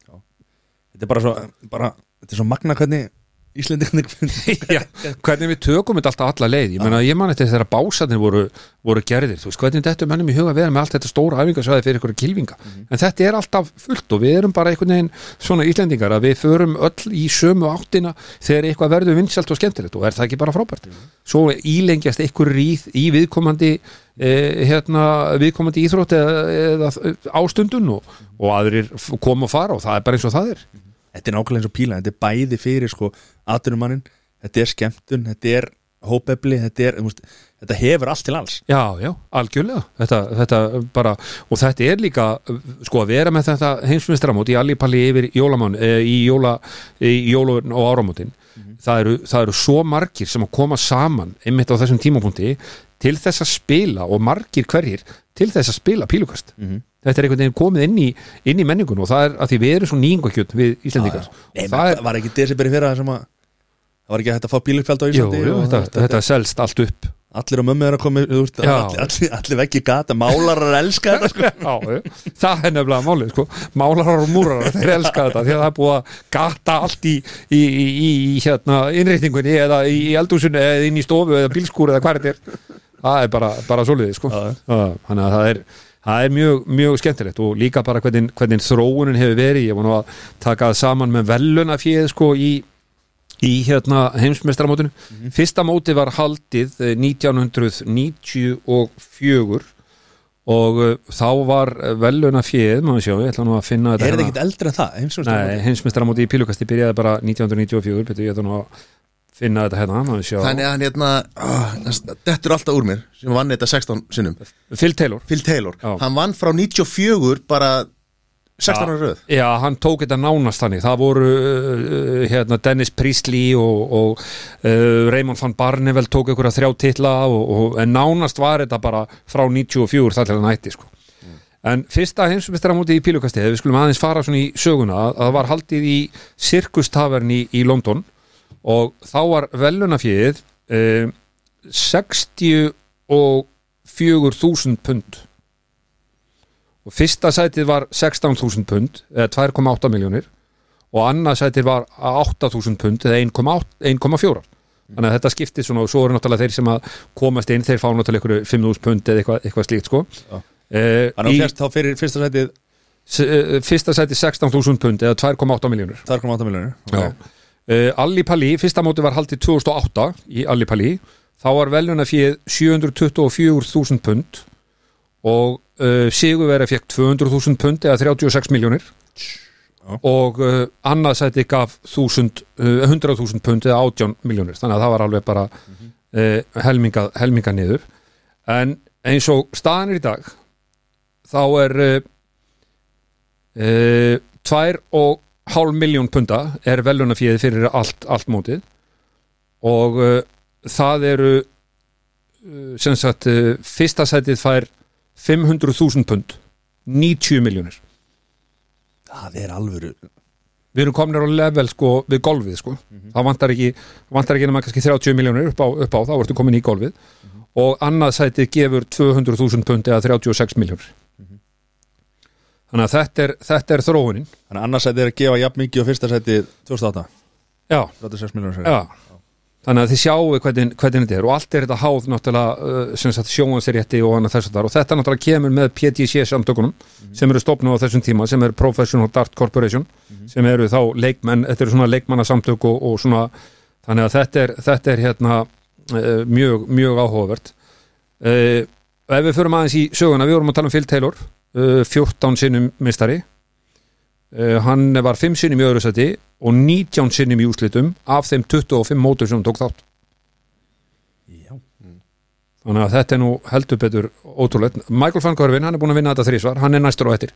Þetta er bara svo, bara, þetta er svo magna hvernig Íslendingarnir Já, hvernig við tökum þetta alltaf alla leið. Ég meina, ég man þetta þegar básarnir voru, voru gerðir, þú veist, hvernig þetta mennum í huga að vera með allt þetta stóra æfingarsvæði fyrir ykkur kilvinga en þetta er alltaf fullt og við erum bara einhvern veginn svona Íslendingar að við förum öll í sömu áttina þegar eitthvað verður vinsalt og skemmtilegt. Og er það ekki bara frábært? Svo ílengjast ykkur ríð í viðkomandi eh, hérna, viðkomandi íþrótt eða, eða ástundun og, og aðrir koma og fara og það er bara eins og það er Þetta er nákvæmlega eins og píla, þetta er bæði fyrir sko atvinnumannin, þetta er skemmtun þetta er hópefli, þetta er veist, þetta hefur allt til alls. Já, já, algjörlega. Þetta, þetta bara, og þetta er líka sko að vera með þetta heimsmyndsramót í allipalli yfir jólamán e, í jóla, í jólun og áramótin. Það, eru, það eru svo margir sem að koma saman einmitt á þessum tímapunkti til þess að spila og margir hverjir til þess að spila pílukast. Mhm. Þetta er einhvern veginn komið inn í, inn í menningun og það er að því við erum svo nýngakjöld við og það er, var ekki desiberi fyrir það sem að það var ekki að fá bílupjald á Íslandi jú, þetta, þetta, þetta selst allt upp allir á mömmu er að koma Já. allir, allir, allir veggi gata, málarar elska þetta sko. Já, það er nefnilega málið sko. málarar og múrarar, þeir elska þetta því að það er búið að gata allt í, í, í, í, hérna, innrýtningunni eða í, eldhúsinu eða inn í stofu eða bílskúr eða hvað þetta er það er bara, bara svoleiði sko. Þannig að það er Það er mjög, mjög skemmtilegt og líka bara hvernig, hvernig þróunin hefur verið, ég var nú að taka það saman með velunafíð sko í, í hérna heimsmeistramótinu. Fyrsta móti var haldið eh, 1994 og uh, þá var velunafíð, maður sjá, ég ætla nú að finna er þetta þetta ekkit eldri en það heimsmeistramóti í pílukasti byrjaði bara 1994, betur ég ætla nú að finna þetta hérna. Þannig að hann hérna Þetta er alltaf úr mér sem vann þetta 16 sinnum Phil Taylor. Phil Taylor, hann vann frá 94 bara 16 ára röð Já, hann tók þetta nánast þannig það voru uh, hérna, Dennis Priestley og, og uh, Raymond van Barneveld tók að þrjá titla og, og, en nánast var þetta bara frá 94 þar til hann hætti sko. en fyrsta heimsumistramóti í pílukasti við skulum aðeins fara svona í söguna að það var haldið í Circus Tavern í, í London og þá var velunafjöðið uh, 64.000 pund. Og fyrsta sætið var 16.000 pund eða 2,8 miljónir og annað sætið var 8.000 pund eða 1,8 1,4 þannig að þetta skiptir svona og svo eru náttúrulega þeir sem að komast inn, þeir fá náttúrulega ykkur 5.000 pund eða eitthvað, eitthvað slíkt sko. Já. uh, Þannig að fjast þá fyrir fyrsta sætið uh, fyrsta sætið 16.000 pund eða 2,8 miljónir 2,8 miljonir Já. Uh, Alli Palli, fyrsta móti var haldið 2008 í Alli Palli þá var veljuna fyrir 724.000 pund og uh, Sigurveri fekk 200.000 pund eða 36 miljónir og uh, annað sæti gaf 1000, uh, 100.000 pund eða 18 miljónir þannig að það var alveg bara helminga, helminga niður. En eins og staðan er í dag þá er uh, uh, tvær og hálf miljón punda er velunafíð fyrir allt, allt mótið. Og uh, það eru uh, sem sagt uh, fyrsta sætið fær 500.000 pund. 90 miljónir Það er alvöru. Við erum kominir á level sko við golfið sko. Það vantar ekki, vantar ekki nema kannski 30 miljónir upp upp á þá ertu komin í golfið. Og annað sætið gefur 200.000 pund eða 36 miljónir þannig að þetta er, þetta er þróunin. Þannig að annars sætið er að gefa jafn mikið og fyrsta sætið 2008 já, 36 miljonir já. Þannig að þið sjáu hvernig, hvernig þetta er. Og allt er þetta háð náttúrulega uh, sjónvansrétti og annað þess að þar og þetta náttúrulega kemur með PTC samtökunum sem eru stopnum á þessum tíma sem er Professional Dart Corporation sem eru þá leikmenn, þetta eru svona leikmannasamtök og, og svona þannig að þetta er, þetta er hérna uh, mjög, mjög áhugavert. Uh, ef við förum aðeins í söguna, við vorum að tala um Phil Taylor 14 sinnum mistari uh, hann var 5 sinnum í öðru seti og 19 sinnum í úslitum af þeim 25 mótur sem hann tók þátt. Já. Þannig að þetta er nú heldur betur ótrúlegt. Michael van Görvin, hann er búin að vinna þetta þrísvar hann er næstur á eftir.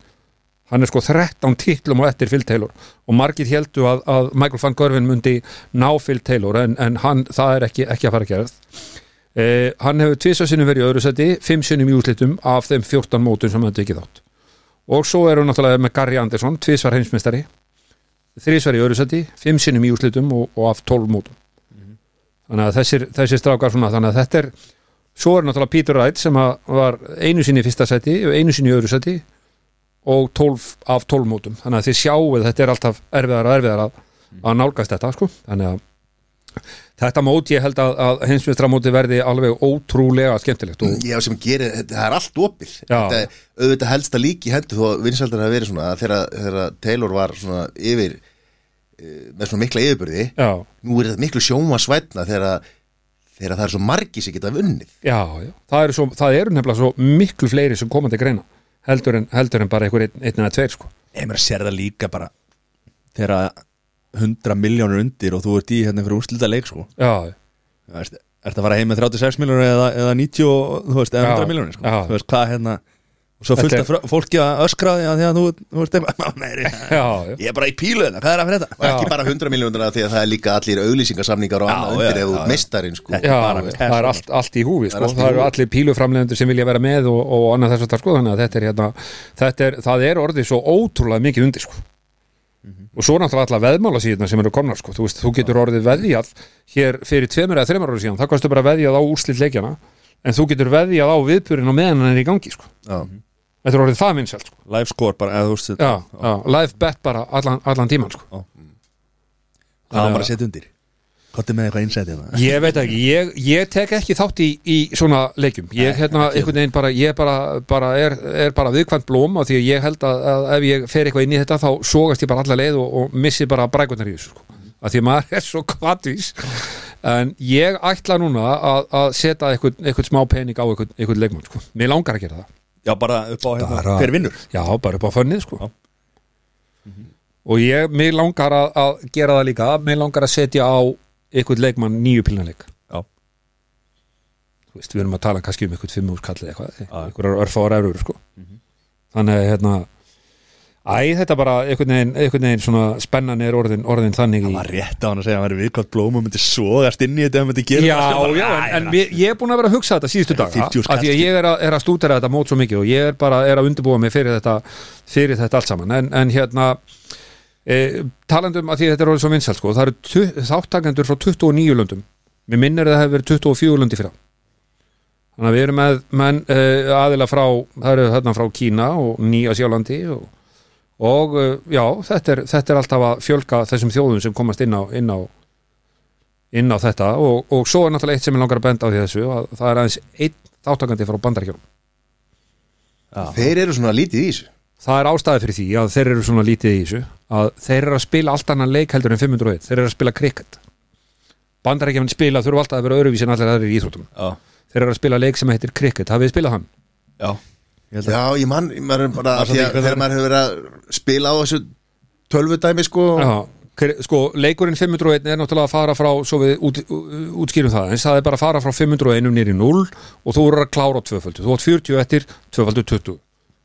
Hann er sko 13 titlum á eftir Phil Taylor. Og margir heldu að, að Michael van Görvin myndi ná Phil Taylor en, en hann, það er ekki, ekki að fara að gerast eh, hann hefur tvisa sinnum verið í öðru seti 5 sinnum í úslitum af þeim 14 mótum sem hann tekið þátt. Og svo eru náttúrulega með Gary Anderson tvisvar heimsmeistari þrísvar í öðru seti, 5 sinnum í úslitum og, og af 12 mótum. Þannig að þessir, þessir strákar svona þannig að þetta er svo er náttúrulega Peter Wright sem var einu sinni í fyrsta seti einu sinni í öðru seti og 12 af 12 mótum. Þannig að þið sjáu að þetta er alltaf erfiðar og erfiðar að, að nálgast þetta sko. þannig að þetta mót ég held að, að heimsmestramóti verði alveg ótrúlega skemmtilegt og Já, sem gerir, þetta það er allt opið Já. Þetta er auðvitað helst að líki hendur þó að vinsaldar hafa verið svona að þegar, þegar Taylor var svona yfir eh, með svona mikla yfirbyrði já, nú er þetta miklu sjóma svætna þegar, að- þegar það er svo margi sem geta vunnið já, já. Það, eru svo, það eru nefnilega svo miklu fleiri sem komandi greina heldur en, heldur en bara einhver einn, eða tveir sko. Ég meira sér það líka bara þegar 100 miljónur undir og þú ert í hérna fyrir úrslita leik sko já, Ertu að fara heim með 36 miljónur eða, eða 90 og þú veist, eða Já. 100 miljónur sko. Já. Þú veist, hvað hérna og svo fullt af fólki að öskra því að því að þú, þú veist, ég er bara í pílu þetta, hvað er að fyrir þetta? og ekki bara 100 miljónuna því að það er líka allir auglýsingarsamningar og annað undir já. ert meistarinn sko. Já, það er allt, allt í húfi Það sko. það eru allir píluframlegendur sem vilja vera með og, og annað þess að sko, þannig að þetta er, hérna, þetta er það er orðið svo ótrúlega mikið undir sko. Og svo náttúrulega alla veðmála síðan sem eru komnar sko. þú, veist, þú getur orðið veðjað hér fyrir tveimur eða þreimur ára síðan, það kostu bara veðjað á úrslit leikjana en þú getur veðjað á viðburinn og meðan hann er í gangi sko. Þetta er orðið það vinsælt sko. live score bara, eða þú veist já, já, live bet bara allan, allan tíman sko. hvað var bara að setja undir hvað er með eitthvað innsætið það? Ég veit ekki, ég, ég tek ekki þátt í, í svona leikjum ég, hérna, einhvern veginn bara, ég bara, bara er, er bara viðkvæmt blóm af því að ég held að, að ef ég fer eitthvað inn í þetta þá sogast ég bara alla leið og, og missi bara brækunar í þessu sko. af því að maður er svo kvatvís en ég ætla núna að, að setja eitthvað, eitthvað smá pening á eitthvað, eitthvað leikmann sko. mér langar að gera það já, bara upp á hérna, hver vinnur já, bara upp á fönnið sko. Já. og ég, mér langar að, að gera það líka mér langar að setja á eitthvað leikmann nýju pilnarleik Já. þú veist, við erum að tala kannski um eitthvað fimm úr kallið eitthvað, einhverjar örfáar erur sko. þannig að hérna æ, þetta bara einhvern veginn, einhvern veginn svona spennan er orðin, orðin þannig í það var rétt á hann að segja að hann væri viðkvæmt blóm og myndi sogast inn í þetta ef hann myndi gera Já, það. já, en, en við, ég er búin að vera að hugsa þetta síðustu dag 50 af því að ég er að, er að stúdera þetta mót svo mikið og ég er bara er að undirbúa mig fyrir þetta fyrir þetta allt saman en, en hérna e, talandum að því þetta er orðið svo vinsælt sko, það eru þáttakendur frá 29 löndum. Mér minnir að það hefur verið 24 lundi fyrir þannig að við erum með menn, uh, aðila frá, það eru þarna frá Kína og Nýja Sjálandi og, og uh, já, þetta er, þetta er alltaf að fjölga þessum þjóðum sem komast inn á, inn á, inn á þetta. Og, og svo er náttúrulega eitt sem ég langar að benda á því þessu að það er aðeins einn þáttakandi frá bandaríkjum Þeir eru svona lítið í þessu það er ástæði fyrir því að þeir eru svona lítið í þessu að þeir eru að spila allt annan leik heldur en 501, þeir eru að spila cricket. Bandarækjafinn spila þurfa alltaf að vera öruvísin allir aðrir í íþróttum. Já, þeir eru að spila leik sem heitir cricket, hafið þið spilað hann? já. Ég held að Já, ég mann, maður er bara því að þegar maður hefur verið að spila á þessu tölvudæmi sko. Já, sko, leikurinn 501 er náttúrulega að fara frá, svo við út, útskýrum það eins það er bara að fara frá 501 nýri 0 og þú eru að klára á tvöföldu. Þú átt 40 eftir, tvöföldu 20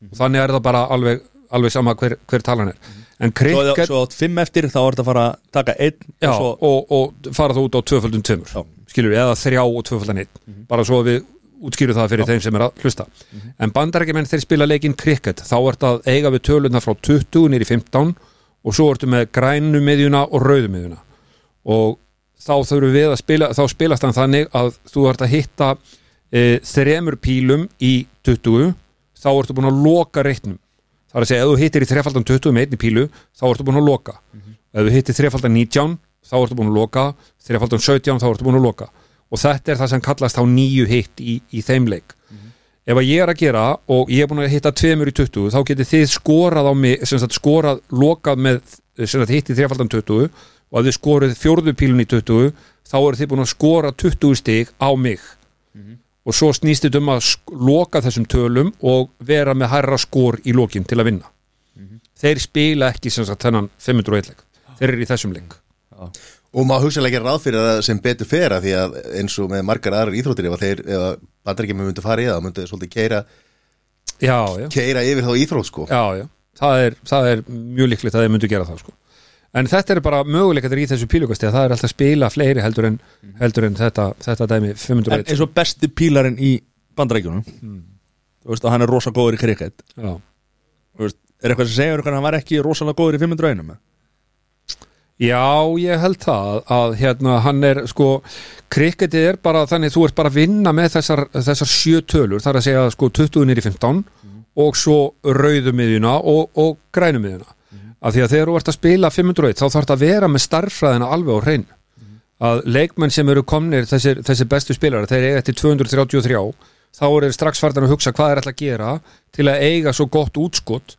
og þannig er það bara alveg, alveg sama hver, hver talan er. En Svo, cricket, svo átt fimm eftir þá er þetta að fara að taka einn já, og svo, og, og fara það út á tvöföldum tveimur Já. skilur við, eða þrjá og tvöföldan einn. Bara svo við útskýrum það fyrir þeim sem er að hlusta. En bandarækjumenn þeir spila leikinn cricket. Þá ert að eiga við töluna frá 20 nýri 15 og svo ertu með grænu miðjuna og rauðu miðjuna. Og þá þurfum við að spila þá spilast hann þannig að þú ert að hitta e, þremur pílum í 20 þá ertu búin að loka reitnum. Það er að segja, ef þú hittir í þrefaldan 20 með einni pílu þá ertu búin að loka. Ef þú hittir þrefaldan 19 þá ertu búin að loka. Þrefaldan 17 þá ertu búin að loka. Og þetta er það sem kallast þá nýju hitt í, í þeim leik. Ef að ég er að gera og ég er búin að hitta tveimur í 20 þá getið þið skorað á mig sem sagt skorað, lokað með sem sagt hitt í þrefaldan 20 og að þið skoruð fjórðu pílun í 20 þá eru þið búin að skora 20 stig á mig og svo snýst þetta um að loka þessum tölum og vera með hærra skor í lokin til að vinna. Þeir spila ekki sem sagt þennan 501 leik. Þeir eru í þessum leik. Og maður hugsaðlega ekki ráð fyrir það sem betur fera því að eins og með margar aðrar íþróttir ef að þeir, ef að bandarækjum myndu fara í það myndu svolítið keira, já, já, keira yfir þá íþrótt sko. Já, já. Það, er, það er mjög líklegt að þeir myndu gera það sko. En þetta er bara möguleikaður í þessu pílugasti að það er alltaf að spila fleiri heldur en, heldur en þetta, þetta dæmi en 501 eins og besti pílarinn í bandarækjunum Þú veist að hann er rosa góður í kriket Er eitthvað sem að hann var ekki rosalega góður í 501 Já, ég held það að hérna hann er sko kriketið er bara þannig þú ert bara að vinna með þessar, þessar sjö tölur þar að segja sko 20 nýri 15 og svo rauðumiðjuna og, og grænumiðjuna af því að þegar þú ert að spila 501 þá þarf þetta að vera með starffræðina alveg á hrein að leikmenn sem eru komnir þessir, þessir bestu spilar þeir eiga til 233 þá eru strax farðan að hugsa hvað er alltaf að gera til að eiga svo gott útskott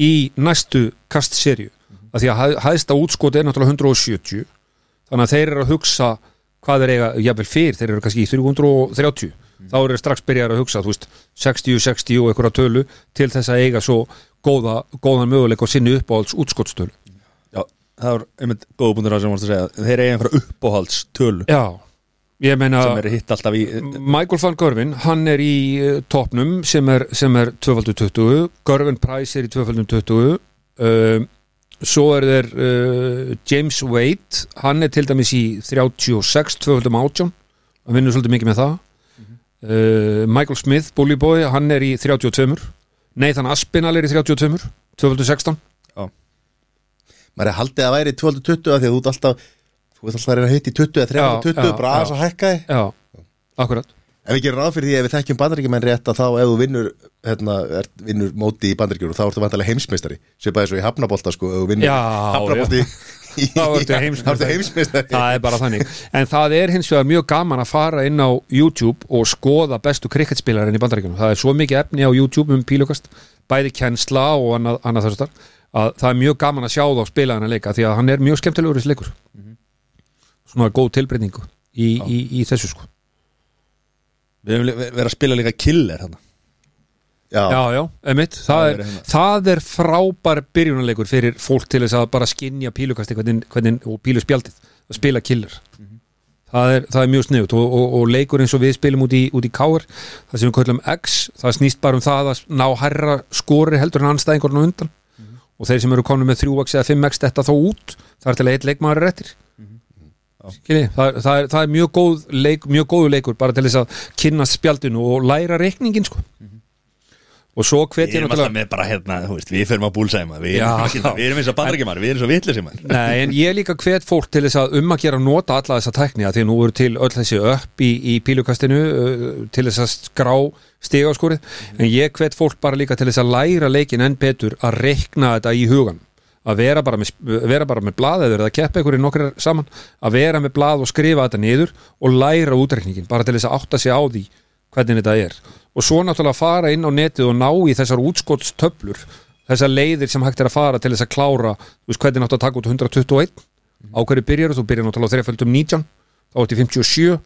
í næstu kastserju af því að hæ- hæðsta útskot er náttúrulega 170 þannig að þeir eru að hugsa hvað þeir eiga, jafnvel fyrr, þeir eru kannski í 330 þá eru strax byrjar að hugsa þú veist, 60, 60 og einhverja tölu til þess að eiga svo góða, góðan möguleik og sinni uppáhalds útskottstölu Já, það var einmitt góða búndur að sem varst að segja. Þeir eiga einhverja uppáhaldstölu Já, ég meina sem er hitt alltaf í Michael van Görvin, hann er í uh, topnum sem er, er 2.20 Görvin Price er í 2.20 uh, svo er þeir uh, James Wade hann er til dæmis í 36 2.18 hann vinnur svolítið mikið með það. Uh, Michael Smith, Bully Boy hann er í 32 Nathan Aspinall er í 32 2.16 maður er haldið að væri 12-20 af því að þú ert alltaf þú ert alltaf að reyna að hitta í 20 eða 30-20 Já, já, bara aðeins að hækka akkurat. Ef við gerum ráð fyrir því að við þekkjum bandaríkjumenn rétt að þá ef þú vinnur, hérna, vinnur móti í bandaríkjur þá ertu vantarlega heimsmeistari. Sem eins og í hafnabolta sko, ef þú vinnur í, Þá ertu heimsmeistari. það er bara þannig. En það er hins vegar mjög gaman að fara inn á YouTube og skoða bestu krikketspilarinn í bandaríkjunum. Það er svo mikið efni á YouTube um pílukast bæði kennsla og annað, annað þess að að það er mjög gaman að sjá þá spila hann að leika því að hann er mjög skemmtilegur þessi leikur. Svona góð tilbreyningu í, í, í þessu sko. Við hefum le- verið að spila líka killer hann já, já, já, emitt, það, Það er, hérna. það er frábær byrjunarleikur fyrir fólk til þess að bara skinja pílukasti hvernig, hvernig, og píluspjaldið að spila killer. Það, er, það er mjög sniðut og, og, og leikur eins og við spilum út í, í káir það sem við köllum X, það snýst bara um það að ná herra skori heldur en anstæðingurinn á undan. Og þeir sem eru komin með 3X eða 5X þetta þá út það er til að eitt leikmaður er eftir Skilji, það, það, er, það er mjög góð leik, mjög góðu leikur bara til þess að kynna spjaldinu og læra reikningin sko og svo hvet Við ég erum alltaf náttúrulega með bara hérna, þú veist, við fyrir að búlsæma Við erum, við eins og bandaríkjumar, við erum svo vitlisimar Nei, en ég líka hvet fólk til þess að um að gera nota alla þessa tækni að því nú eru til öll þessi upp í, í pílukastinu uh, til þess að skrá stigaskúrið en ég hvet fólk bara líka til þess að læra leikin enn betur að reikna þetta í hugan að vera bara með, vera bara með blað eða að keppa ykkur í nokkrar saman. Að vera með blað og skrifa þetta niður og læra útreikningin bara til þess að átta sig á því hvernig þetta er og svo náttúrulega fara inn á netið og ná í þessar útskottstöflur þessar leiðir sem hægt er að fara til þess að klára þú veist hvernig náttu að taka út 121 á hverju byrjar þú? Byrjar náttúrulega á þreiföldum 19 þá átti 57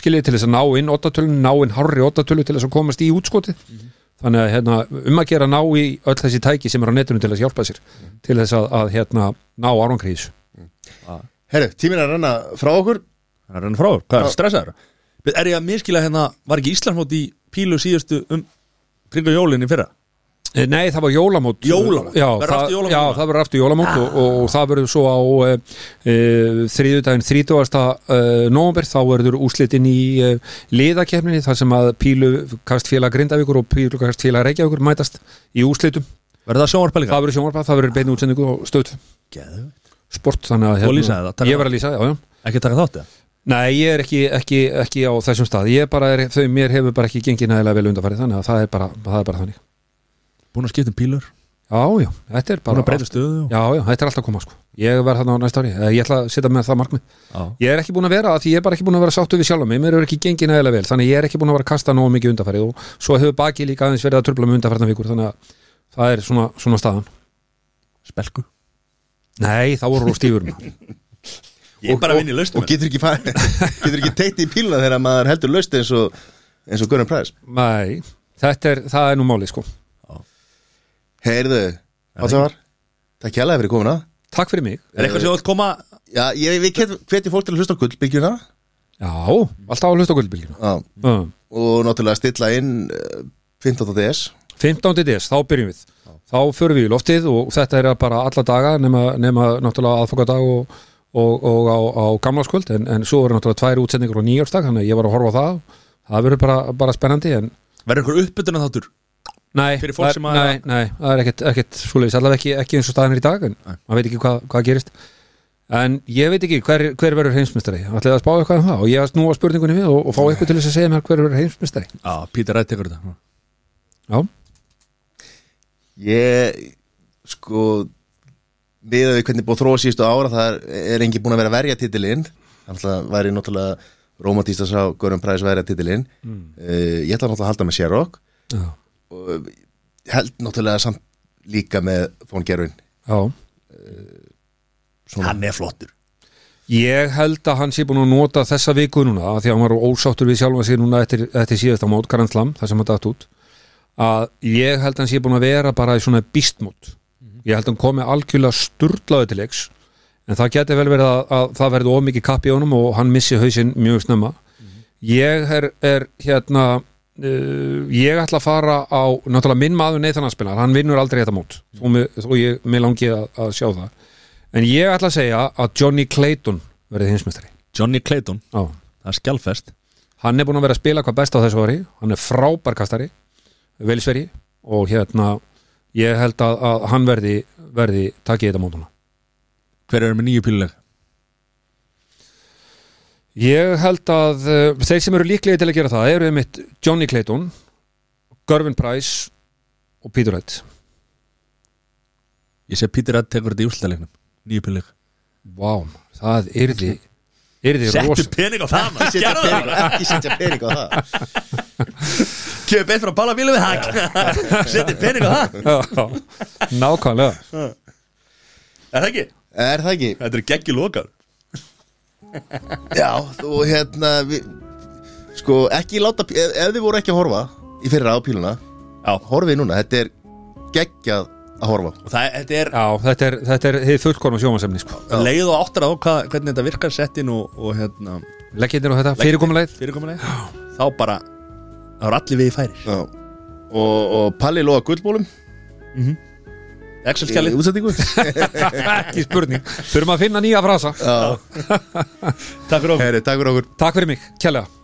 skiljið til þess að ná inn 8 ná inn hárri 8 til þess að komast í útskotið. Þannig að hérna, um að gera ná í öll þessi tæki sem er á netinu til þess að hjálpa sér til þess að, að hérna, ná árangri í þessu. Herru, tíminn er að renna frá okkur. Er hann frá, hvað er stressaður? Er ég að miskila hérna, var ekki Íslandsmót í pílu síðustu um kringu jólinni fyrra? Eh, Nei, það var jólamót Jólamót? Já, Verður já það verður aftur jólamót og, og, og það verður svo á e, e, þriðudaginn 30. E, nómber þá verður úrslitin í liðakefninni þar sem að pílukast félag Grindavíkur og pílukast félag Reykjavíkur mætast í úrslitum Verður það sjónvarpa líka? það verður sjónvarpað, það verður beinu útsendingu og stöð sport þannig að hérna- ég verð að lýsa, já, já Ekki taka þátt eða? Nei, ég er ekki, ekki, ekki á þessum stað ég bara er, þau, mér hefur bara ekki gengið nægilega vel undanfarið þannig að það er bara, það er bara þannig Búin að skipta um pílur? Já, já, þetta er Búin bara að breyta stöðu? Já, já, þetta er alltaf að koma sko Ég verð þarna á næsta ári, Eh, ég ætla að setja með það markmið Já. Ég er ekki búin að vera því ég er bara ekki búin að vera sáttu við sjálf mig Mér er ekki gengið nægilega vel, þannig ég er ekki búin að vera að kasta nógu mikið undanfærið og svo hefur baki líka aðeins verið að trubla með undanfærna vikur þannig að það er svona, svona staðan Spelku? Nei, þá voru stífur. Ég er bara að vinna í laustum Og getur ekki, getur ekki teitt í píluna þegar maður heldur laust eins og eins og Gunnar Præs Nei, þetta er, það er nú máli sko. Heyrðu, hvað það var? Takk hjá fyrir komuna. Takk fyrir mig. Er eitthvað sem þú vilt koma Já, ég, við hvet- hvetjum fólk til að hlusta á gullbyggjuna Já, alltaf á hlusta gullbylginu Já, uh. og náttúrulega stilla inn eh, 15. DS. 15. des, þá byrjum við. Þá förum við í loftið og þetta er bara alla daga nema, nema náttúrulega aðfokadag og, og, og á, á gamlarskvöld en, en svo eru náttúrulega tvær útsendingur á nýjársdag þannig að ég var að horfa á það. Það verður bara, bara spennandi en Verður eitthvað uppbytuna þáttur? nei, það, sem að- nei, nei, það er ekkert, ekkert svoleiðis, allavega ekki, ekki eins og staðan er í dag en maður veit ekki hvað, hvað gerist. En ég veit ekki hver, hver verður heimsmyndstari ætlaði að spá eitthvað um það? Og ég að snúa spurningunni við og, og fá eitthvað til þess að segja mér hver verður heimsmyndstari Já, Pítur Rætt tekur þetta. Já, Ég, sko Miðað við hvernig búið að þróa síðustu ára Það er, er engi búin að vera að verja titilinn. Þannig að væri náttúrulega Rómatíst að sá Gunnar Præs verja titilinn. Mm. Ég ætla náttúrulega að halda með Sherrock já, og eh, held náttúrulega samt líka með Fón Gervin já. Hann er flottur. Ég held að hann sé búin að nota þessa viku núna af því að hann var ósáttur við sjálfa sig núna eftir, eftir síðasta mót, Grand Slam, það sem hann dætt út að ég held að hann sé búin að vera bara í svona bístmót ég held að hann komi algjörlega sturlaði til leiks en það geti vel verið að, að það verði ómikið kapp í honum og hann missi hausinn mjög snemma. Ég er, er hérna uh, ég ætla að fara á náttúrulega minn maður Nathan Aspinar, hann vinnur aldrei þetta mót þó ég, mig langi að, að sjá það. En ég ætla að segja að Johnny Clayton verði hinsmestari Johnny Clayton, Já. það er skjálfest. Hann er búin að vera að spila hvað best á þessu ári hann er frábær kastari velisveri og hérna ég held að, að hann verði verði takið þetta mótuna. Hver eru með nýju píluleg? ég held að uh, þeir sem eru líklega til að gera það eru einmitt Johnny Clayton Gervin Price og Peter Wright Ég sé Pítur Rætt tekur þetta í úrslutaleiknum Nýju píluleg. Vá, það yrði Settu rosa pening á það ekki setja pening á það Kjöp eitt frá Pála bílu við það Settu pening á það Já, nákvæmlega. Er það ekki? Er það ekki? Þetta er geggi lokar. Já, og hérna við, Sko, ekki láta ef, ef þið voru ekki að horfa í fyrra á píluna Já, Horfið núna, þetta er geggjað að horfa. Og það, þetta er Já, þetta er, þetta er þið fullkorma sjómansemni sko. leið og áttur á hvað, hvernig þetta virkar settin og, og hérna Leggjendir á þetta, fyrirkomulegð fyrirkomulega þá bara, þá er allir við í færir. Já. Og, og Palli loða gullbólum. Excel í skjali, útsendingu. Ekki spurning, þurfum að finna nýja frasa. Já, takk fyrir okkur. Herri, takk fyrir okkur. Takk fyrir mig, kjærlega